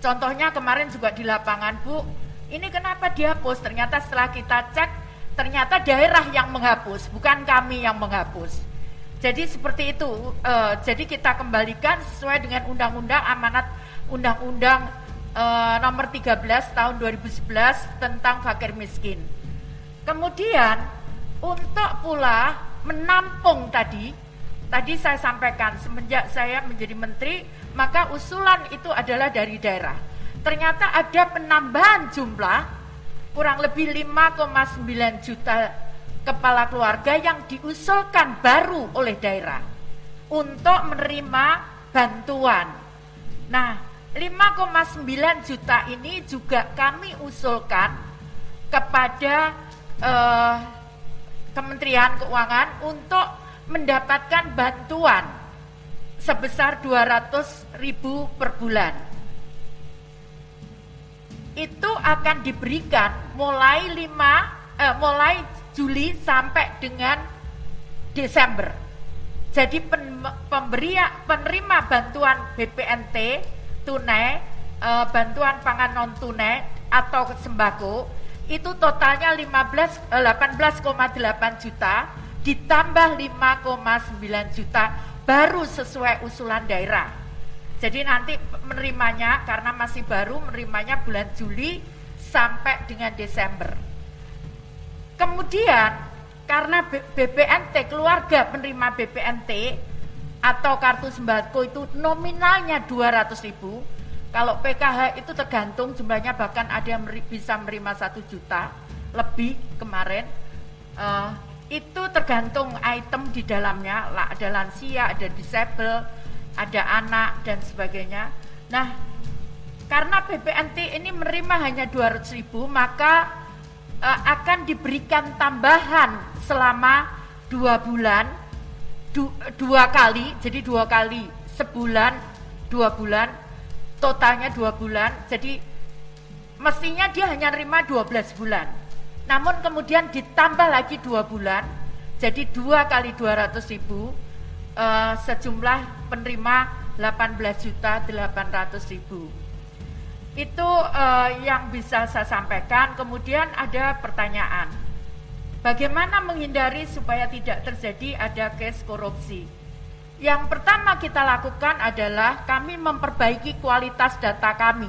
Contohnya kemarin juga di lapangan, Bu, ini kenapa dihapus? Ternyata setelah kita cek, ternyata daerah yang menghapus, bukan kami yang menghapus. Jadi seperti itu. Uh, jadi kita kembalikan sesuai dengan undang-undang amanat undang-undang uh, nomor 13 tahun 2011 tentang fakir miskin. Kemudian untuk pula menampung tadi, tadi saya sampaikan semenjak saya menjadi menteri, maka usulan itu adalah dari daerah. Ternyata ada penambahan jumlah kurang lebih 5,9 juta kepala keluarga yang diusulkan baru oleh daerah untuk menerima bantuan. Nah, 5,9 juta ini juga kami usulkan kepada uh, Kementerian Keuangan untuk mendapatkan bantuan sebesar 200 ribu per bulan. Itu akan diberikan mulai 5 eh, mulai Juli sampai dengan Desember. Jadi pen, pemberi penerima bantuan BPNT tunai, eh, bantuan pangan non tunai atau sembako itu totalnya 15 18,8 eh, juta ditambah 5,9 juta baru sesuai usulan daerah. Jadi nanti menerimanya karena masih baru menerimanya bulan Juli sampai dengan Desember. Kemudian karena BPNT keluarga penerima BPNT atau kartu sembako itu nominalnya 200 ribu kalau PKH itu tergantung jumlahnya bahkan ada yang bisa menerima satu juta lebih kemarin. Uh, itu tergantung item di dalamnya ada lansia ada disable ada anak dan sebagainya. Nah karena BPNT ini menerima hanya 200 ribu maka akan diberikan tambahan selama dua bulan du, dua kali jadi dua kali sebulan dua bulan totalnya dua bulan jadi mestinya dia hanya nerima 12 bulan namun kemudian ditambah lagi dua bulan, jadi dua kali 200 ribu, uh, sejumlah penerima 18 juta 800 ribu. Itu uh, yang bisa saya sampaikan. Kemudian ada pertanyaan, bagaimana menghindari supaya tidak terjadi ada case korupsi? Yang pertama kita lakukan adalah kami memperbaiki kualitas data kami.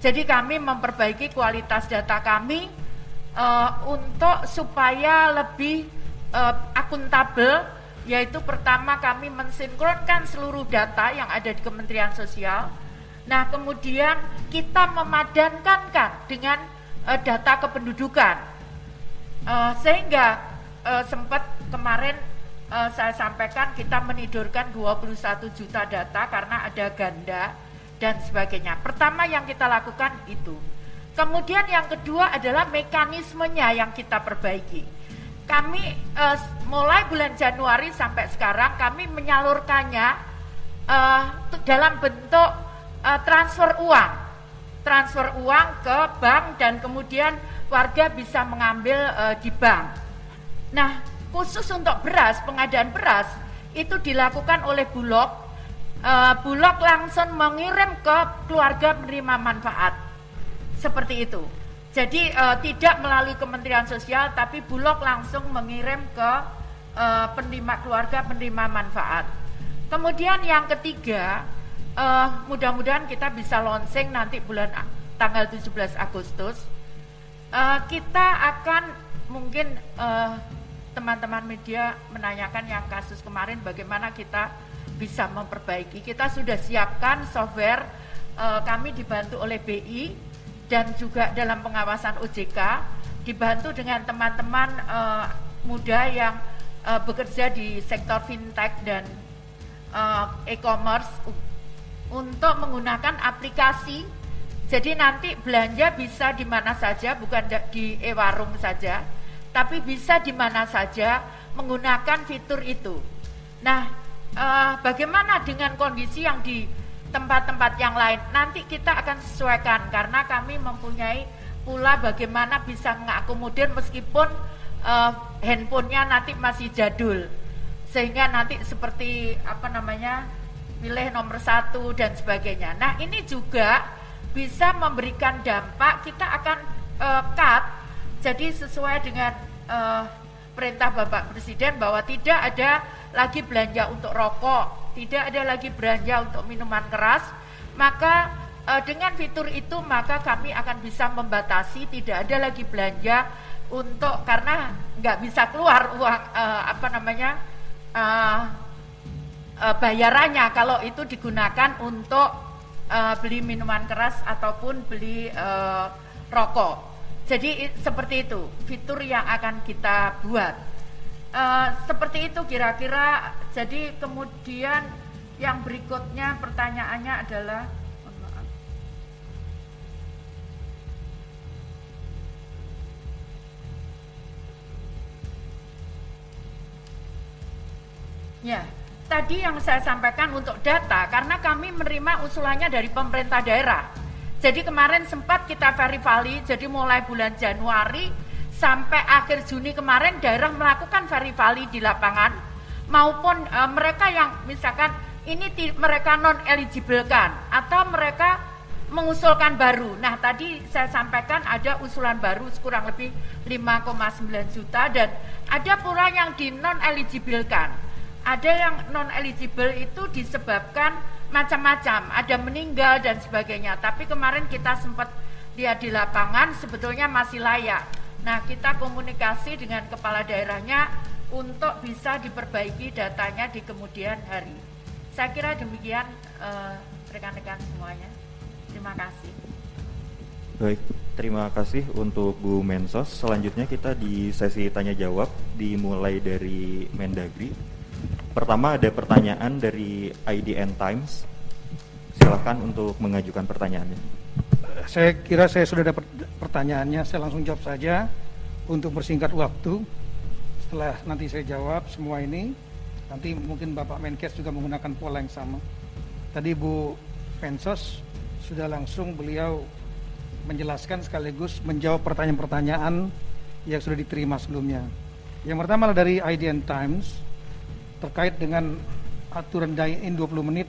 Jadi kami memperbaiki kualitas data kami uh, untuk supaya lebih uh, akuntabel yaitu pertama kami mensinkronkan seluruh data yang ada di Kementerian Sosial. Nah, kemudian kita memadankan kan dengan uh, data kependudukan. Uh, sehingga uh, sempat kemarin uh, saya sampaikan kita menidurkan 21 juta data karena ada ganda dan sebagainya. Pertama yang kita lakukan itu. Kemudian yang kedua adalah mekanismenya yang kita perbaiki. Kami uh, mulai bulan Januari sampai sekarang kami menyalurkannya uh, dalam bentuk uh, transfer uang, transfer uang ke bank dan kemudian warga bisa mengambil uh, di bank. Nah, khusus untuk beras, pengadaan beras itu dilakukan oleh Bulog. Uh, Bulog langsung mengirim ke keluarga penerima manfaat seperti itu. Jadi uh, tidak melalui Kementerian Sosial, tapi Bulog langsung mengirim ke uh, penerima keluarga penerima manfaat. Kemudian yang ketiga, uh, mudah-mudahan kita bisa launching nanti bulan tanggal 17 Agustus. Uh, kita akan mungkin teman-teman uh, media menanyakan yang kasus kemarin bagaimana kita bisa memperbaiki. Kita sudah siapkan software, uh, kami dibantu oleh BI dan juga dalam pengawasan OJK dibantu dengan teman-teman uh, muda yang uh, bekerja di sektor fintech dan uh, e-commerce untuk menggunakan aplikasi. Jadi nanti belanja bisa di mana saja, bukan di e-warung saja, tapi bisa di mana saja menggunakan fitur itu. Nah, uh, bagaimana dengan kondisi yang di tempat-tempat yang lain. Nanti kita akan sesuaikan karena kami mempunyai pula bagaimana bisa mengakomodir meskipun uh, handphonenya nanti masih jadul sehingga nanti seperti apa namanya pilih nomor satu dan sebagainya. Nah ini juga bisa memberikan dampak kita akan uh, cut jadi sesuai dengan uh, perintah Bapak Presiden bahwa tidak ada lagi belanja untuk rokok tidak ada lagi belanja untuk minuman keras, maka e, dengan fitur itu maka kami akan bisa membatasi tidak ada lagi belanja untuk karena nggak bisa keluar uang e, apa namanya e, e, bayarannya kalau itu digunakan untuk e, beli minuman keras ataupun beli e, rokok. Jadi seperti itu fitur yang akan kita buat. Uh, seperti itu kira-kira jadi kemudian yang berikutnya pertanyaannya adalah Ya, tadi yang saya sampaikan untuk data karena kami menerima usulannya dari pemerintah daerah. Jadi kemarin sempat kita verifali, jadi mulai bulan Januari sampai akhir Juni kemarin daerah melakukan verifali di lapangan maupun e, mereka yang misalkan ini mereka non eligible kan atau mereka mengusulkan baru. Nah, tadi saya sampaikan ada usulan baru kurang lebih 5,9 juta dan ada pula yang di non eligible kan. Ada yang non eligible itu disebabkan macam-macam, ada meninggal dan sebagainya. Tapi kemarin kita sempat lihat di lapangan sebetulnya masih layak Nah, kita komunikasi dengan kepala daerahnya untuk bisa diperbaiki datanya di kemudian hari. Saya kira demikian rekan rekan-rekan semuanya. Terima kasih. Baik, terima kasih untuk Bu Mensos. Selanjutnya kita di sesi tanya jawab dimulai dari Mendagri. Pertama ada pertanyaan dari IDN Times. Silakan untuk mengajukan pertanyaannya. Saya kira saya sudah dapat pertanyaannya, saya langsung jawab saja untuk bersingkat waktu. Setelah nanti saya jawab semua ini nanti mungkin Bapak Menkes juga menggunakan pola yang sama. Tadi Bu Pensos sudah langsung beliau menjelaskan sekaligus menjawab pertanyaan-pertanyaan yang sudah diterima sebelumnya. Yang pertama dari IDN Times terkait dengan aturan dine-in 20 menit.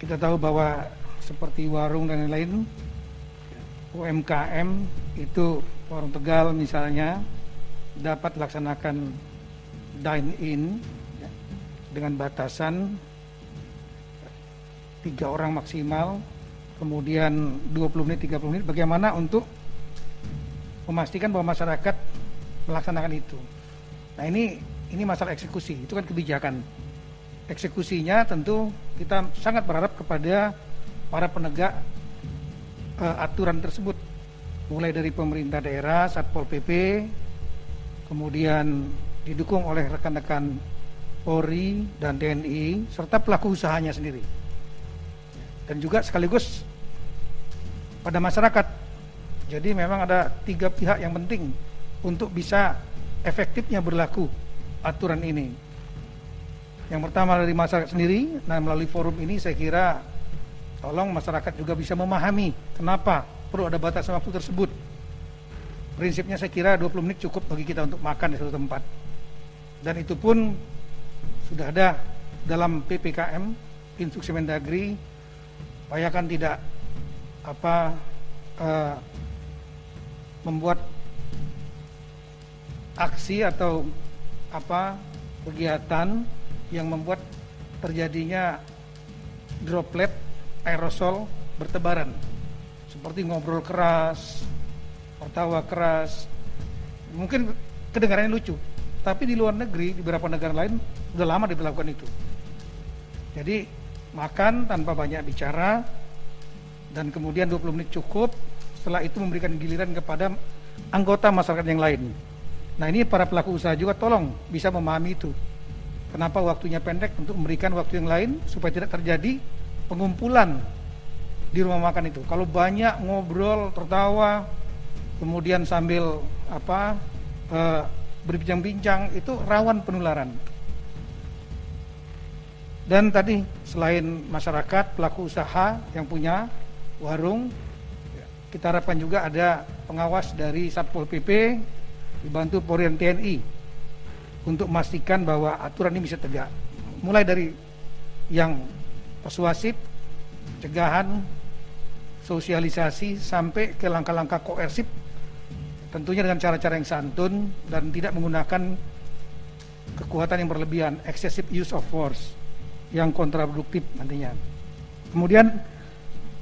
Kita tahu bahwa seperti warung dan lain-lain UMKM itu warung Tegal misalnya dapat laksanakan dine in dengan batasan tiga orang maksimal kemudian 20 menit 30 menit. Bagaimana untuk memastikan bahwa masyarakat melaksanakan itu? Nah ini ini masalah eksekusi itu kan kebijakan eksekusinya tentu kita sangat berharap kepada para penegak uh, aturan tersebut mulai dari pemerintah daerah, Satpol PP, kemudian didukung oleh rekan-rekan Polri dan TNI serta pelaku usahanya sendiri. Dan juga sekaligus pada masyarakat. Jadi memang ada tiga pihak yang penting untuk bisa efektifnya berlaku aturan ini. Yang pertama dari masyarakat sendiri, nah melalui forum ini saya kira tolong masyarakat juga bisa memahami kenapa perlu ada batas waktu tersebut prinsipnya saya kira 20 menit cukup bagi kita untuk makan di satu tempat. Dan itu pun sudah ada dalam PPKM instruksi Mendagri upayakan tidak apa uh, membuat aksi atau apa kegiatan yang membuat terjadinya droplet aerosol bertebaran seperti ngobrol keras, tertawa keras. Mungkin kedengarannya lucu, tapi di luar negeri, di beberapa negara lain sudah lama diberlakukan itu. Jadi makan tanpa banyak bicara dan kemudian 20 menit cukup. Setelah itu memberikan giliran kepada anggota masyarakat yang lain. Nah ini para pelaku usaha juga tolong bisa memahami itu. Kenapa waktunya pendek untuk memberikan waktu yang lain supaya tidak terjadi pengumpulan di rumah makan itu. Kalau banyak ngobrol, tertawa, kemudian sambil apa e, berbincang-bincang itu rawan penularan. Dan tadi selain masyarakat pelaku usaha yang punya warung, kita harapkan juga ada pengawas dari Satpol PP dibantu Polri dan TNI untuk memastikan bahwa aturan ini bisa tegak. Mulai dari yang persuasif, cegahan, sosialisasi sampai ke langkah-langkah koersif tentunya dengan cara-cara yang santun dan tidak menggunakan kekuatan yang berlebihan, excessive use of force yang kontraproduktif nantinya. Kemudian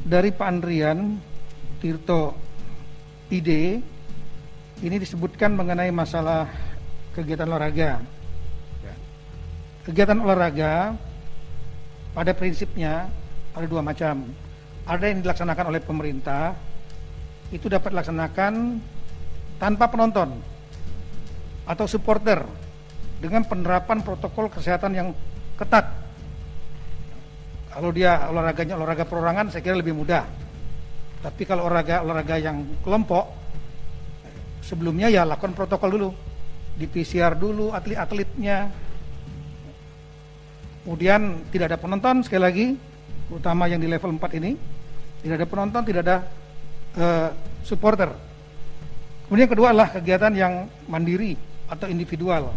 dari Pak Andrian Tirto ide ini disebutkan mengenai masalah kegiatan olahraga. Ya. Kegiatan olahraga pada prinsipnya ada dua macam. Ada yang dilaksanakan oleh pemerintah, itu dapat dilaksanakan tanpa penonton atau supporter dengan penerapan protokol kesehatan yang ketat. Kalau dia olahraganya olahraga perorangan saya kira lebih mudah. Tapi kalau olahraga olahraga yang kelompok sebelumnya ya lakukan protokol dulu. Di PCR dulu atlet-atletnya. Kemudian tidak ada penonton sekali lagi, terutama yang di level 4 ini. Tidak ada penonton, tidak ada uh, supporter Kemudian kedua adalah kegiatan yang mandiri atau individual.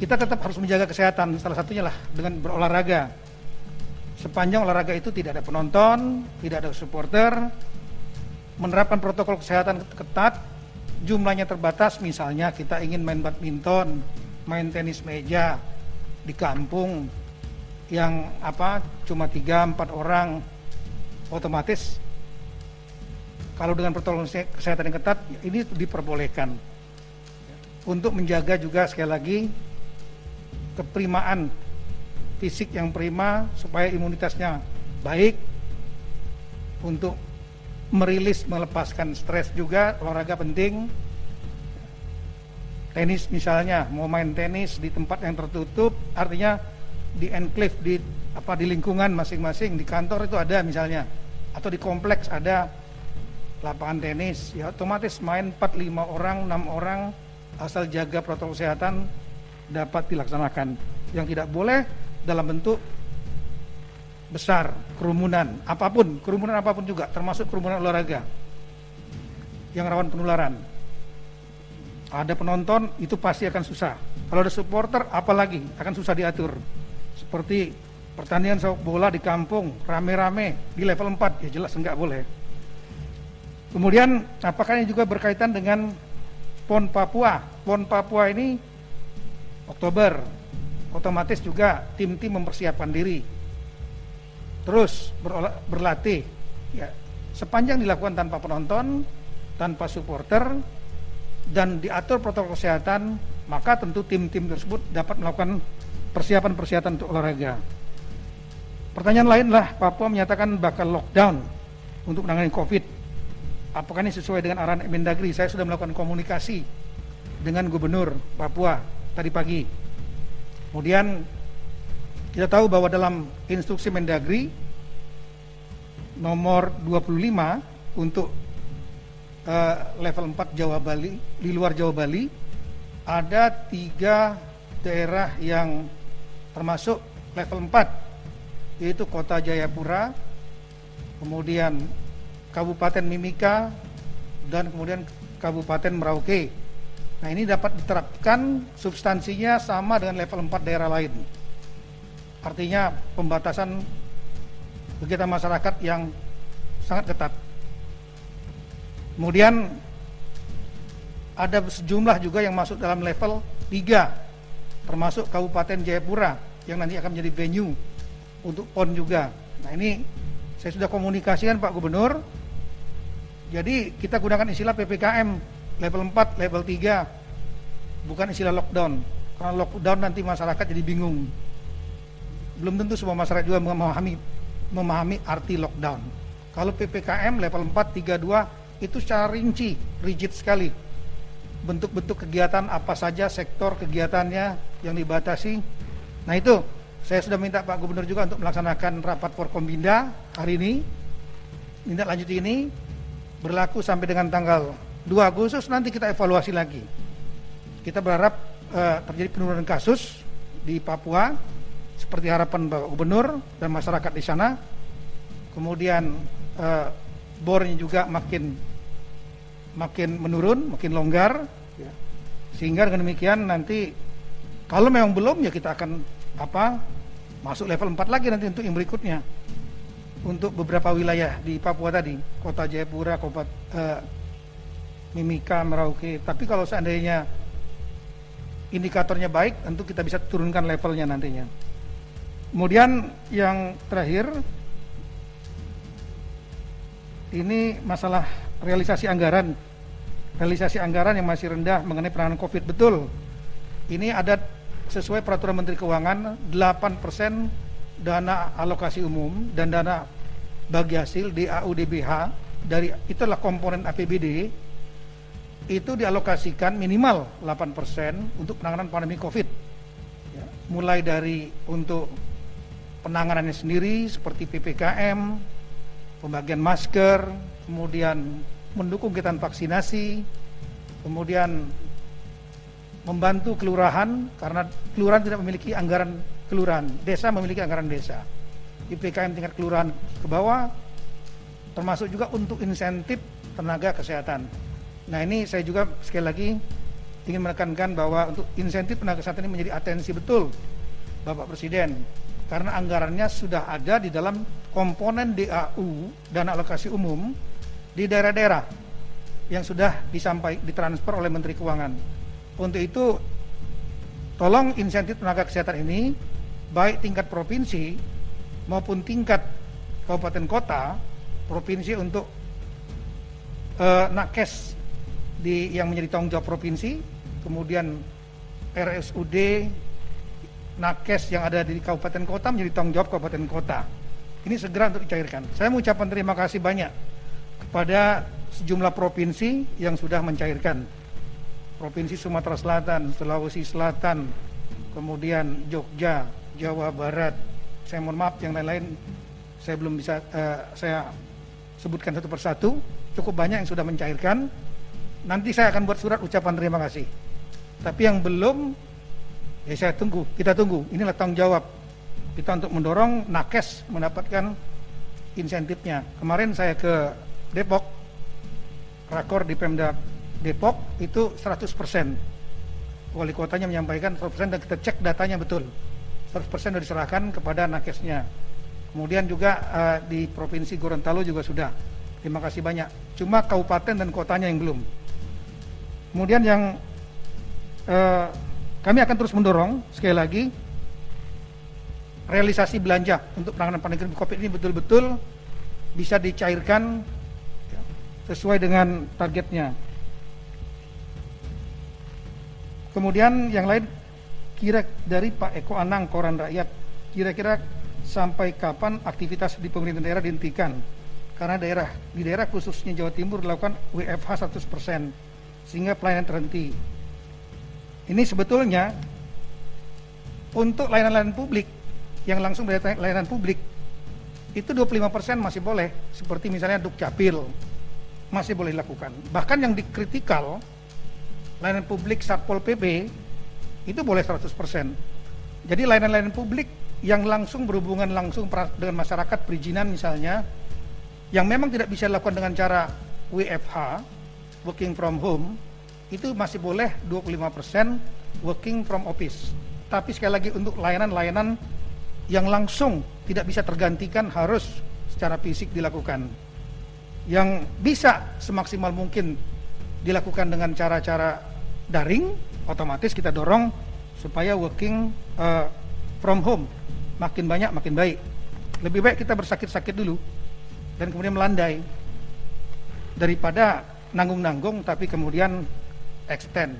Kita tetap harus menjaga kesehatan, salah satunya lah dengan berolahraga. Sepanjang olahraga itu tidak ada penonton, tidak ada supporter, menerapkan protokol kesehatan ketat, jumlahnya terbatas, misalnya kita ingin main badminton, main tenis meja di kampung yang apa cuma tiga empat orang otomatis kalau dengan protokol kesehatan yang ketat ini diperbolehkan. Untuk menjaga juga sekali lagi keprimaan fisik yang prima supaya imunitasnya baik untuk merilis melepaskan stres juga olahraga penting. Tenis misalnya mau main tenis di tempat yang tertutup artinya di enclave di apa di lingkungan masing-masing di kantor itu ada misalnya atau di kompleks ada lapangan tenis. Ya otomatis main 4 5 orang 6 orang asal jaga protokol kesehatan dapat dilaksanakan. Yang tidak boleh dalam bentuk besar kerumunan apa pun kerumunan apa pun juga termasuk kerumunan olahraga yang rawan penularan. Ada penonton itu pasti akan susah. Kalau ada supporter apalagi akan susah diatur. Seperti pertandingan sepak bola di kampung rame-rame di level 4 ya jelas enggak boleh. Kemudian apakah ini juga berkaitan dengan PON Papua? PON Papua ini Oktober otomatis juga tim-tim mempersiapkan diri terus berlatih. Ya sepanjang dilakukan tanpa penonton tanpa supporter dan diatur protokol kesehatan maka tentu tim-tim tersebut dapat melakukan persiapan-persiapan untuk olahraga. Pertanyaan lain lah Papua menyatakan bakal lockdown untuk menangani covid. Apakah ini sesuai dengan arahan Mendagri? Saya sudah melakukan komunikasi dengan gubernur Papua tadi pagi. Kemudian kita tahu bahwa dalam instruksi Mendagri nomor 25 untuk uh, level 4 Jawa Bali, di luar Jawa Bali, ada tiga daerah yang termasuk level 4, yaitu Kota Jayapura, kemudian Kabupaten Mimika, dan kemudian Kabupaten Merauke. Nah ini dapat diterapkan substansinya sama dengan level 4 daerah lain artinya pembatasan kegiatan masyarakat yang sangat ketat. Kemudian ada sejumlah juga yang masuk dalam level 3 termasuk Kabupaten Jayapura yang nanti akan menjadi venue untuk PON juga. Nah ini saya sudah komunikasikan Pak Gubernur. Jadi kita gunakan istilah PPKM level 4, level 3 bukan istilah lockdown. Karena lockdown nanti masyarakat jadi bingung belum tentu semua masyarakat juga memahami memahami arti lockdown. Kalau PPKM level 4 32 itu secara rinci, rigid sekali. Bentuk-bentuk kegiatan apa saja sektor kegiatannya yang dibatasi. Nah itu saya sudah minta Pak Gubernur juga untuk melaksanakan rapat Forkombinda hari ini. Tindak lanjut ini berlaku sampai dengan tanggal 2 Agustus nanti kita evaluasi lagi. Kita berharap uh, terjadi penurunan kasus di Papua seperti harapan Bapak Gubernur dan masyarakat di sana. Kemudian eh, bornya juga makin makin menurun, makin longgar, ya. sehingga dengan demikian nanti kalau memang belum ya kita akan apa masuk level 4 lagi nanti untuk yang berikutnya untuk beberapa wilayah di Papua tadi, Kota Jayapura, Kota eh, Mimika, Merauke. Tapi kalau seandainya indikatornya baik, tentu kita bisa turunkan levelnya nantinya. Kemudian yang terakhir ini masalah realisasi anggaran. Realisasi anggaran yang masih rendah mengenai penanganan Covid betul. Ini ada sesuai peraturan Menteri Keuangan 8% dana alokasi umum dan dana bagi hasil DAUDBH dari itulah komponen APBD itu dialokasikan minimal 8% untuk penanganan pandemi Covid. Ya, mulai dari untuk penanganannya sendiri seperti PPKM, pembagian masker, kemudian mendukung kegiatan vaksinasi, kemudian membantu kelurahan karena kelurahan tidak memiliki anggaran kelurahan, desa memiliki anggaran desa. PPKM tingkat kelurahan ke bawah termasuk juga untuk insentif tenaga kesehatan. Nah ini saya juga sekali lagi ingin menekankan bahwa untuk insentif tenaga kesehatan ini menjadi atensi betul Bapak Presiden karena anggarannya sudah ada di dalam komponen DAU dan alokasi umum di daerah-daerah yang sudah disampaikan ditransfer oleh Menteri Keuangan. Untuk itu tolong insentif tenaga kesehatan ini baik tingkat provinsi maupun tingkat kabupaten kota, provinsi untuk uh, nakes di yang menjadi tanggung jawab provinsi, kemudian RSUD nakes yang ada di kabupaten kota menjadi tanggung jawab kabupaten kota. Ini segera untuk dicairkan. Saya mengucapkan terima kasih banyak kepada sejumlah provinsi yang sudah mencairkan. Provinsi Sumatera Selatan, Sulawesi Selatan, kemudian Jogja, Jawa Barat. Saya mohon maaf yang lain-lain saya belum bisa uh, saya sebutkan satu persatu. Cukup banyak yang sudah mencairkan. Nanti saya akan buat surat ucapan terima kasih. Tapi yang belum ya saya tunggu, kita tunggu. Inilah tanggung jawab kita untuk mendorong nakes mendapatkan insentifnya. Kemarin saya ke Depok, rakor di Pemda Depok itu 100%. Wali kotanya menyampaikan 100% dan kita cek datanya betul. 100% sudah diserahkan kepada nakesnya. Kemudian juga uh, di Provinsi Gorontalo juga sudah. Terima kasih banyak. Cuma kabupaten dan kotanya yang belum. Kemudian yang uh, kami akan terus mendorong sekali lagi realisasi belanja untuk penanganan pandemi COVID ini betul-betul bisa dicairkan sesuai dengan targetnya. Kemudian yang lain kira dari Pak Eko Anang Koran Rakyat kira-kira sampai kapan aktivitas di pemerintah daerah dihentikan karena daerah di daerah khususnya Jawa Timur dilakukan WFH 100% sehingga pelayanan terhenti. Ini sebetulnya untuk layanan-layanan publik yang langsung dari layanan publik itu 25% masih boleh seperti misalnya Dukcapil masih boleh dilakukan. Bahkan yang dikritikal layanan publik Satpol PP itu boleh 100%. Jadi layanan-layanan publik yang langsung berhubungan langsung dengan masyarakat perizinan misalnya yang memang tidak bisa dilakukan dengan cara WFH, working from home, itu masih boleh 25% working from office. Tapi sekali lagi untuk layanan-layanan yang langsung tidak bisa tergantikan harus secara fisik dilakukan yang bisa semaksimal mungkin dilakukan dengan cara-cara daring, otomatis kita dorong supaya working uh, from home makin banyak makin baik. Lebih baik kita bersakit-sakit dulu dan kemudian melandai daripada nanggung-nanggung tapi kemudian extend.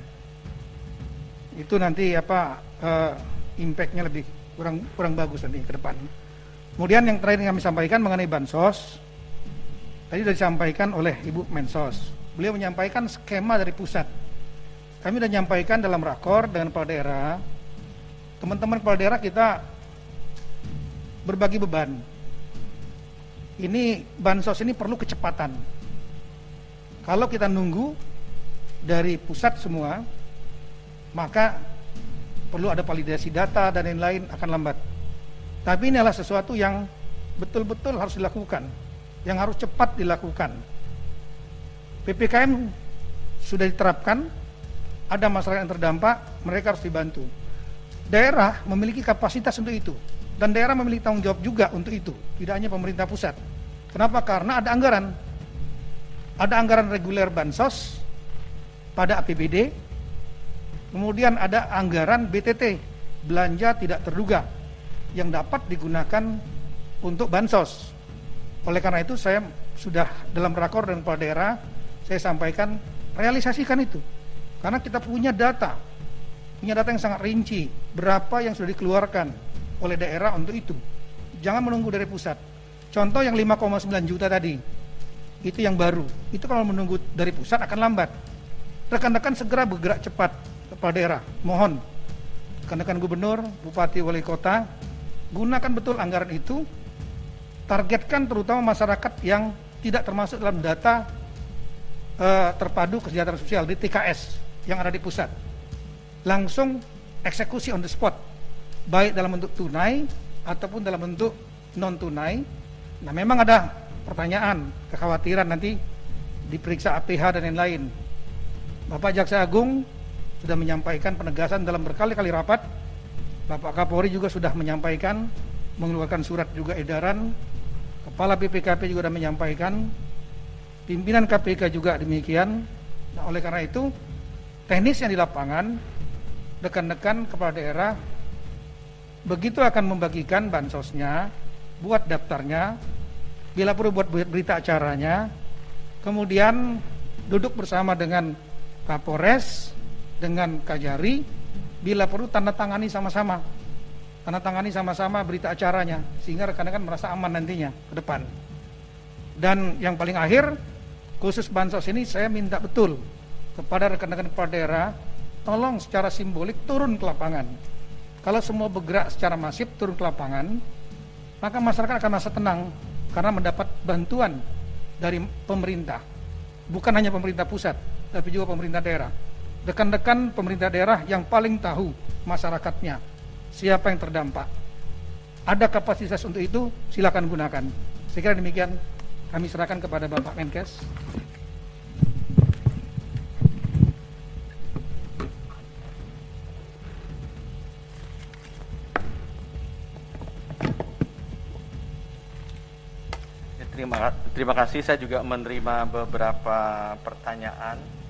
Itu nanti apa uh, impactnya lebih kurang kurang bagus nanti ke depan. Kemudian yang terakhir yang kami sampaikan mengenai bansos, Tadi sudah disampaikan oleh Ibu Mensos. Beliau menyampaikan skema dari pusat. Kami sudah menyampaikan dalam rakor dengan kepala daerah. Teman-teman kepala daerah kita berbagi beban. Ini bansos ini perlu kecepatan. Kalau kita nunggu dari pusat semua, maka perlu ada validasi data dan lain-lain akan lambat. Tapi ini adalah sesuatu yang betul-betul harus dilakukan yang harus cepat dilakukan. PPKM sudah diterapkan, ada masyarakat yang terdampak, mereka harus dibantu. Daerah memiliki kapasitas untuk itu, dan daerah memiliki tanggung jawab juga untuk itu, tidak hanya pemerintah pusat. Kenapa? Karena ada anggaran. Ada anggaran reguler bansos pada APBD, kemudian ada anggaran BTT, belanja tidak terduga, yang dapat digunakan untuk bansos. Oleh karena itu saya sudah dalam rakor dan kepala daerah saya sampaikan realisasikan itu. Karena kita punya data, punya data yang sangat rinci, berapa yang sudah dikeluarkan oleh daerah untuk itu. Jangan menunggu dari pusat. Contoh yang 5,9 juta tadi, itu yang baru. Itu kalau menunggu dari pusat akan lambat. Rekan-rekan segera bergerak cepat kepala daerah. Mohon rekan-rekan gubernur, bupati, wali kota, gunakan betul anggaran itu targetkan terutama masyarakat yang tidak termasuk dalam data uh, terpadu kesejahteraan sosial di TKS yang ada di pusat. Langsung eksekusi on the spot, baik dalam bentuk tunai ataupun dalam bentuk non tunai. Nah, memang ada pertanyaan, kekhawatiran nanti diperiksa APH dan lain-lain. Bapak Jaksa Agung sudah menyampaikan penegasan dalam berkali-kali rapat. Bapak Kapolri juga sudah menyampaikan mengeluarkan surat juga edaran Kepala BPKP juga sudah menyampaikan, pimpinan KPK juga demikian. Nah, oleh karena itu, teknis yang di lapangan, rekan-rekan kepala daerah begitu akan membagikan bansosnya, buat daftarnya, bila perlu buat berita acaranya, kemudian duduk bersama dengan Kapolres, dengan Kajari, bila perlu tanda tangani sama-sama. Tanda tangani sama-sama berita acaranya, sehingga rekan-rekan merasa aman nantinya ke depan. Dan yang paling akhir, khusus bansos ini saya minta betul kepada rekan-rekan kepala daerah, tolong secara simbolik turun ke lapangan. Kalau semua bergerak secara masif turun ke lapangan, maka masyarakat akan merasa tenang karena mendapat bantuan dari pemerintah. Bukan hanya pemerintah pusat, tapi juga pemerintah daerah. Rekan-rekan pemerintah daerah yang paling tahu masyarakatnya, siapa yang terdampak. Ada kapasitas untuk itu, silakan gunakan. Saya kira demikian kami serahkan kepada Bapak Menkes. Terima, terima kasih. Saya juga menerima beberapa pertanyaan.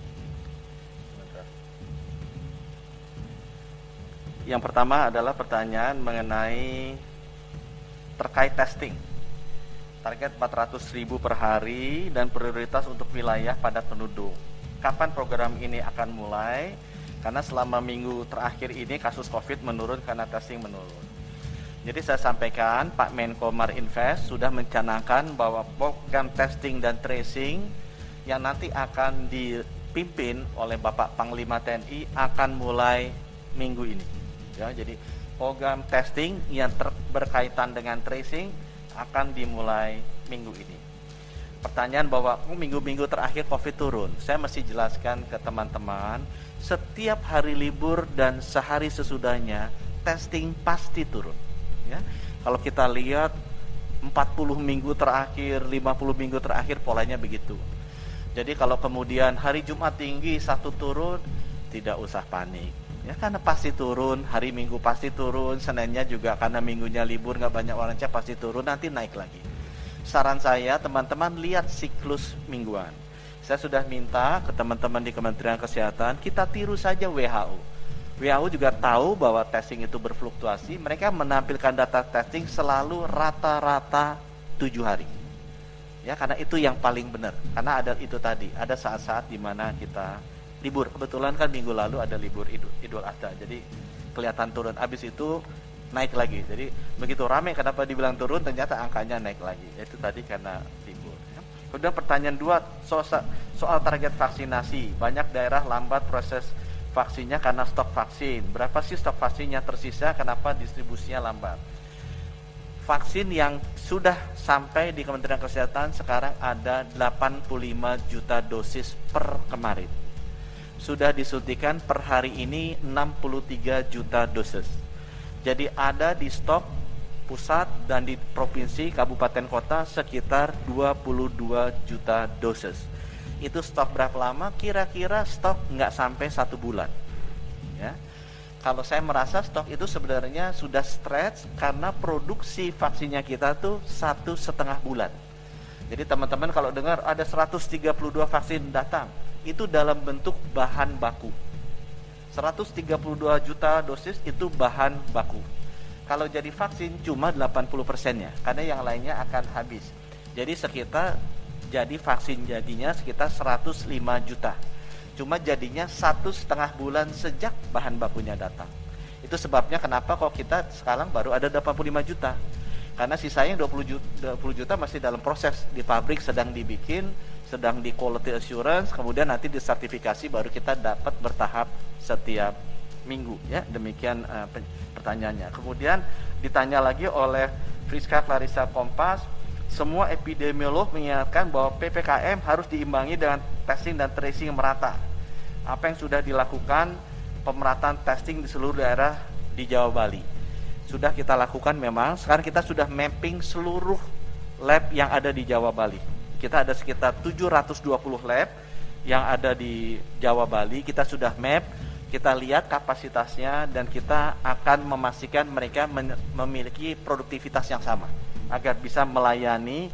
Yang pertama adalah pertanyaan mengenai terkait testing. Target 400 ribu per hari dan prioritas untuk wilayah padat penduduk. Kapan program ini akan mulai? Karena selama minggu terakhir ini kasus COVID menurun karena testing menurun. Jadi saya sampaikan Pak Menko Marinvest sudah mencanangkan bahwa program testing dan tracing yang nanti akan dipimpin oleh Bapak Panglima TNI akan mulai minggu ini. Ya, jadi program testing yang berkaitan dengan tracing akan dimulai minggu ini. Pertanyaan bahwa oh, minggu-minggu terakhir COVID turun, saya mesti jelaskan ke teman-teman, setiap hari libur dan sehari sesudahnya testing pasti turun ya. Kalau kita lihat 40 minggu terakhir, 50 minggu terakhir polanya begitu. Jadi kalau kemudian hari Jumat tinggi, satu turun, tidak usah panik. Ya karena pasti turun, hari Minggu pasti turun, Seninnya juga karena minggunya libur nggak banyak orang cek pasti turun, nanti naik lagi. Saran saya teman-teman lihat siklus mingguan. Saya sudah minta ke teman-teman di Kementerian Kesehatan kita tiru saja WHO WHO juga tahu bahwa testing itu berfluktuasi. Mereka menampilkan data testing selalu rata-rata tujuh hari. Ya, karena itu yang paling benar. Karena ada itu tadi, ada saat-saat di mana kita libur. Kebetulan kan minggu lalu ada libur Idul, Idul Adha. Jadi kelihatan turun. Habis itu naik lagi. Jadi begitu rame kenapa dibilang turun ternyata angkanya naik lagi. Itu tadi karena libur. Ya. Kemudian pertanyaan dua soal, soal target vaksinasi. Banyak daerah lambat proses vaksinnya karena stok vaksin. Berapa sih stok vaksinnya tersisa? Kenapa distribusinya lambat? Vaksin yang sudah sampai di Kementerian Kesehatan sekarang ada 85 juta dosis per kemarin. Sudah disuntikan per hari ini 63 juta dosis. Jadi ada di stok pusat dan di provinsi kabupaten kota sekitar 22 juta dosis itu stok berapa lama? Kira-kira stok nggak sampai satu bulan. Ya. Kalau saya merasa stok itu sebenarnya sudah stretch karena produksi vaksinnya kita tuh satu setengah bulan. Jadi teman-teman kalau dengar ada 132 vaksin datang, itu dalam bentuk bahan baku. 132 juta dosis itu bahan baku. Kalau jadi vaksin cuma 80 persennya, karena yang lainnya akan habis. Jadi sekitar jadi vaksin jadinya sekitar 105 juta cuma jadinya satu setengah bulan sejak bahan bakunya datang itu sebabnya kenapa kok kita sekarang baru ada 85 juta karena sisanya 20 juta, 20 juta masih dalam proses di pabrik sedang dibikin sedang di quality assurance kemudian nanti disertifikasi baru kita dapat bertahap setiap minggu ya demikian uh, pertanyaannya kemudian ditanya lagi oleh Friska Clarissa Kompas semua epidemiolog mengingatkan bahwa PPKM harus diimbangi dengan testing dan tracing merata. Apa yang sudah dilakukan pemerataan testing di seluruh daerah di Jawa Bali. Sudah kita lakukan memang, sekarang kita sudah mapping seluruh lab yang ada di Jawa Bali. Kita ada sekitar 720 lab yang ada di Jawa Bali, kita sudah map, kita lihat kapasitasnya dan kita akan memastikan mereka memiliki produktivitas yang sama agar bisa melayani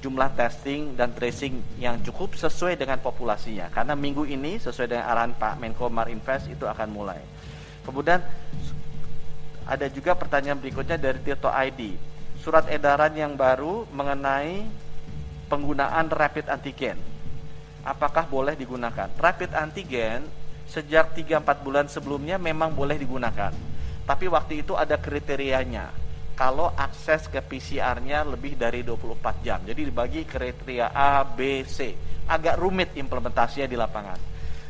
jumlah testing dan tracing yang cukup sesuai dengan populasinya. Karena minggu ini sesuai dengan arahan Pak Menko Marinvest itu akan mulai. Kemudian ada juga pertanyaan berikutnya dari Tirto ID. Surat edaran yang baru mengenai penggunaan rapid antigen. Apakah boleh digunakan? Rapid antigen sejak 3-4 bulan sebelumnya memang boleh digunakan. Tapi waktu itu ada kriterianya. Kalau akses ke PCR-nya lebih dari 24 jam. Jadi dibagi kriteria A, B, C. Agak rumit implementasinya di lapangan.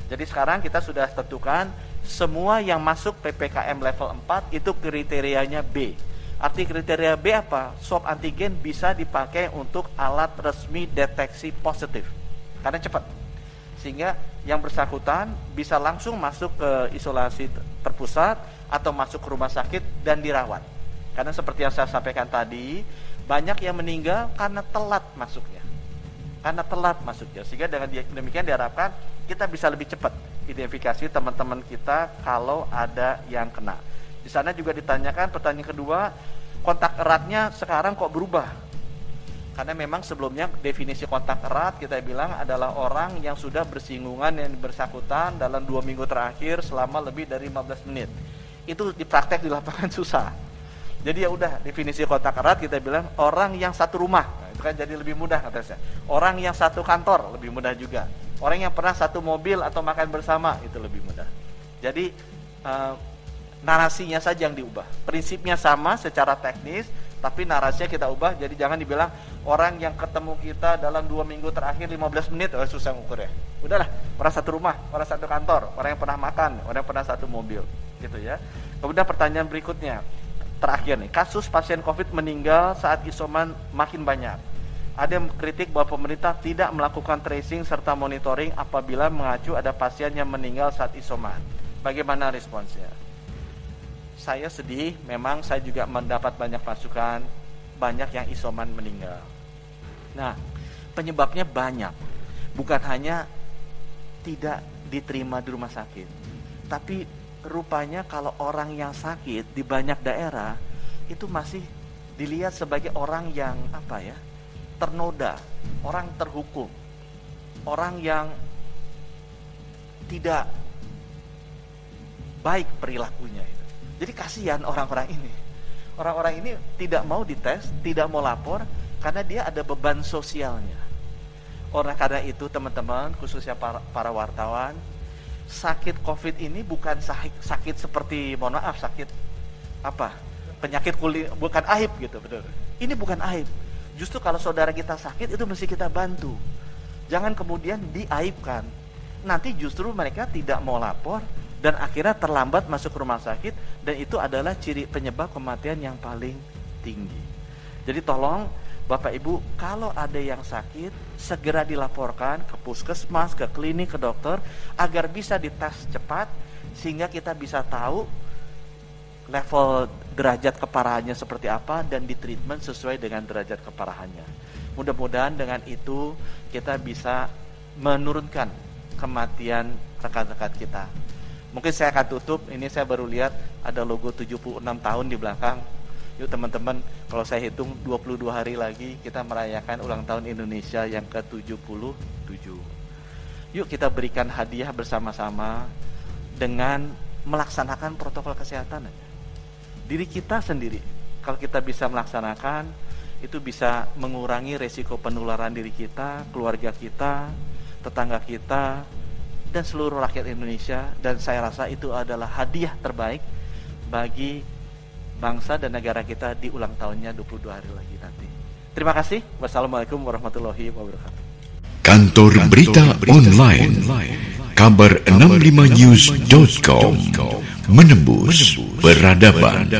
Jadi sekarang kita sudah tentukan semua yang masuk PPKM level 4 itu kriterianya B. Arti kriteria B apa? Swab antigen bisa dipakai untuk alat resmi deteksi positif. Karena cepat. Sehingga yang bersangkutan bisa langsung masuk ke isolasi terpusat atau masuk ke rumah sakit dan dirawat. Karena seperti yang saya sampaikan tadi, banyak yang meninggal karena telat masuknya. Karena telat masuknya. Sehingga dengan demikian diharapkan kita bisa lebih cepat identifikasi teman-teman kita kalau ada yang kena. Di sana juga ditanyakan pertanyaan kedua, kontak eratnya sekarang kok berubah? Karena memang sebelumnya definisi kontak erat kita bilang adalah orang yang sudah bersinggungan yang bersangkutan dalam dua minggu terakhir selama lebih dari 15 menit. Itu dipraktek di lapangan susah. Jadi ya udah definisi kontak erat kita bilang orang yang satu rumah. Nah, itu kan jadi lebih mudah kata saya. Orang yang satu kantor lebih mudah juga. Orang yang pernah satu mobil atau makan bersama itu lebih mudah. Jadi uh, narasinya saja yang diubah. Prinsipnya sama secara teknis, tapi narasinya kita ubah. Jadi jangan dibilang orang yang ketemu kita dalam dua minggu terakhir 15 menit, oh susah ngukur ya. Udahlah, orang satu rumah, orang satu kantor, orang yang pernah makan, orang yang pernah satu mobil, gitu ya. Kemudian pertanyaan berikutnya, terakhir nih, kasus pasien COVID meninggal saat isoman makin banyak. Ada yang kritik bahwa pemerintah tidak melakukan tracing serta monitoring apabila mengacu ada pasien yang meninggal saat isoman. Bagaimana responsnya? Saya sedih, memang saya juga mendapat banyak masukan, banyak yang isoman meninggal. Nah, penyebabnya banyak. Bukan hanya tidak diterima di rumah sakit, tapi rupanya kalau orang yang sakit di banyak daerah itu masih dilihat sebagai orang yang apa ya? ternoda, orang terhukum, orang yang tidak baik perilakunya jadi kasihan orang-orang ini. Orang-orang ini tidak mau dites, tidak mau lapor karena dia ada beban sosialnya. Orang karena itu teman-teman, khususnya para, para wartawan, sakit COVID ini bukan sakit, sakit seperti mohon maaf sakit apa? Penyakit kulit bukan aib gitu, betul. Ini bukan aib. Justru kalau saudara kita sakit itu mesti kita bantu. Jangan kemudian diaibkan. Nanti justru mereka tidak mau lapor, dan akhirnya terlambat masuk rumah sakit dan itu adalah ciri penyebab kematian yang paling tinggi. Jadi tolong Bapak Ibu kalau ada yang sakit segera dilaporkan ke puskesmas, ke klinik, ke dokter agar bisa dites cepat sehingga kita bisa tahu level derajat keparahannya seperti apa dan ditreatment sesuai dengan derajat keparahannya. Mudah-mudahan dengan itu kita bisa menurunkan kematian rekan-rekan kita. Mungkin saya akan tutup, ini saya baru lihat ada logo 76 tahun di belakang. Yuk teman-teman, kalau saya hitung 22 hari lagi kita merayakan ulang tahun Indonesia yang ke-77. Yuk kita berikan hadiah bersama-sama dengan melaksanakan protokol kesehatan Diri kita sendiri, kalau kita bisa melaksanakan, itu bisa mengurangi resiko penularan diri kita, keluarga kita, tetangga kita, dan seluruh rakyat Indonesia dan saya rasa itu adalah hadiah terbaik bagi bangsa dan negara kita di ulang tahunnya 22 hari lagi nanti. Terima kasih. Wassalamualaikum warahmatullahi wabarakatuh. Kantor Berita Online kabar 65news.com menembus peradaban.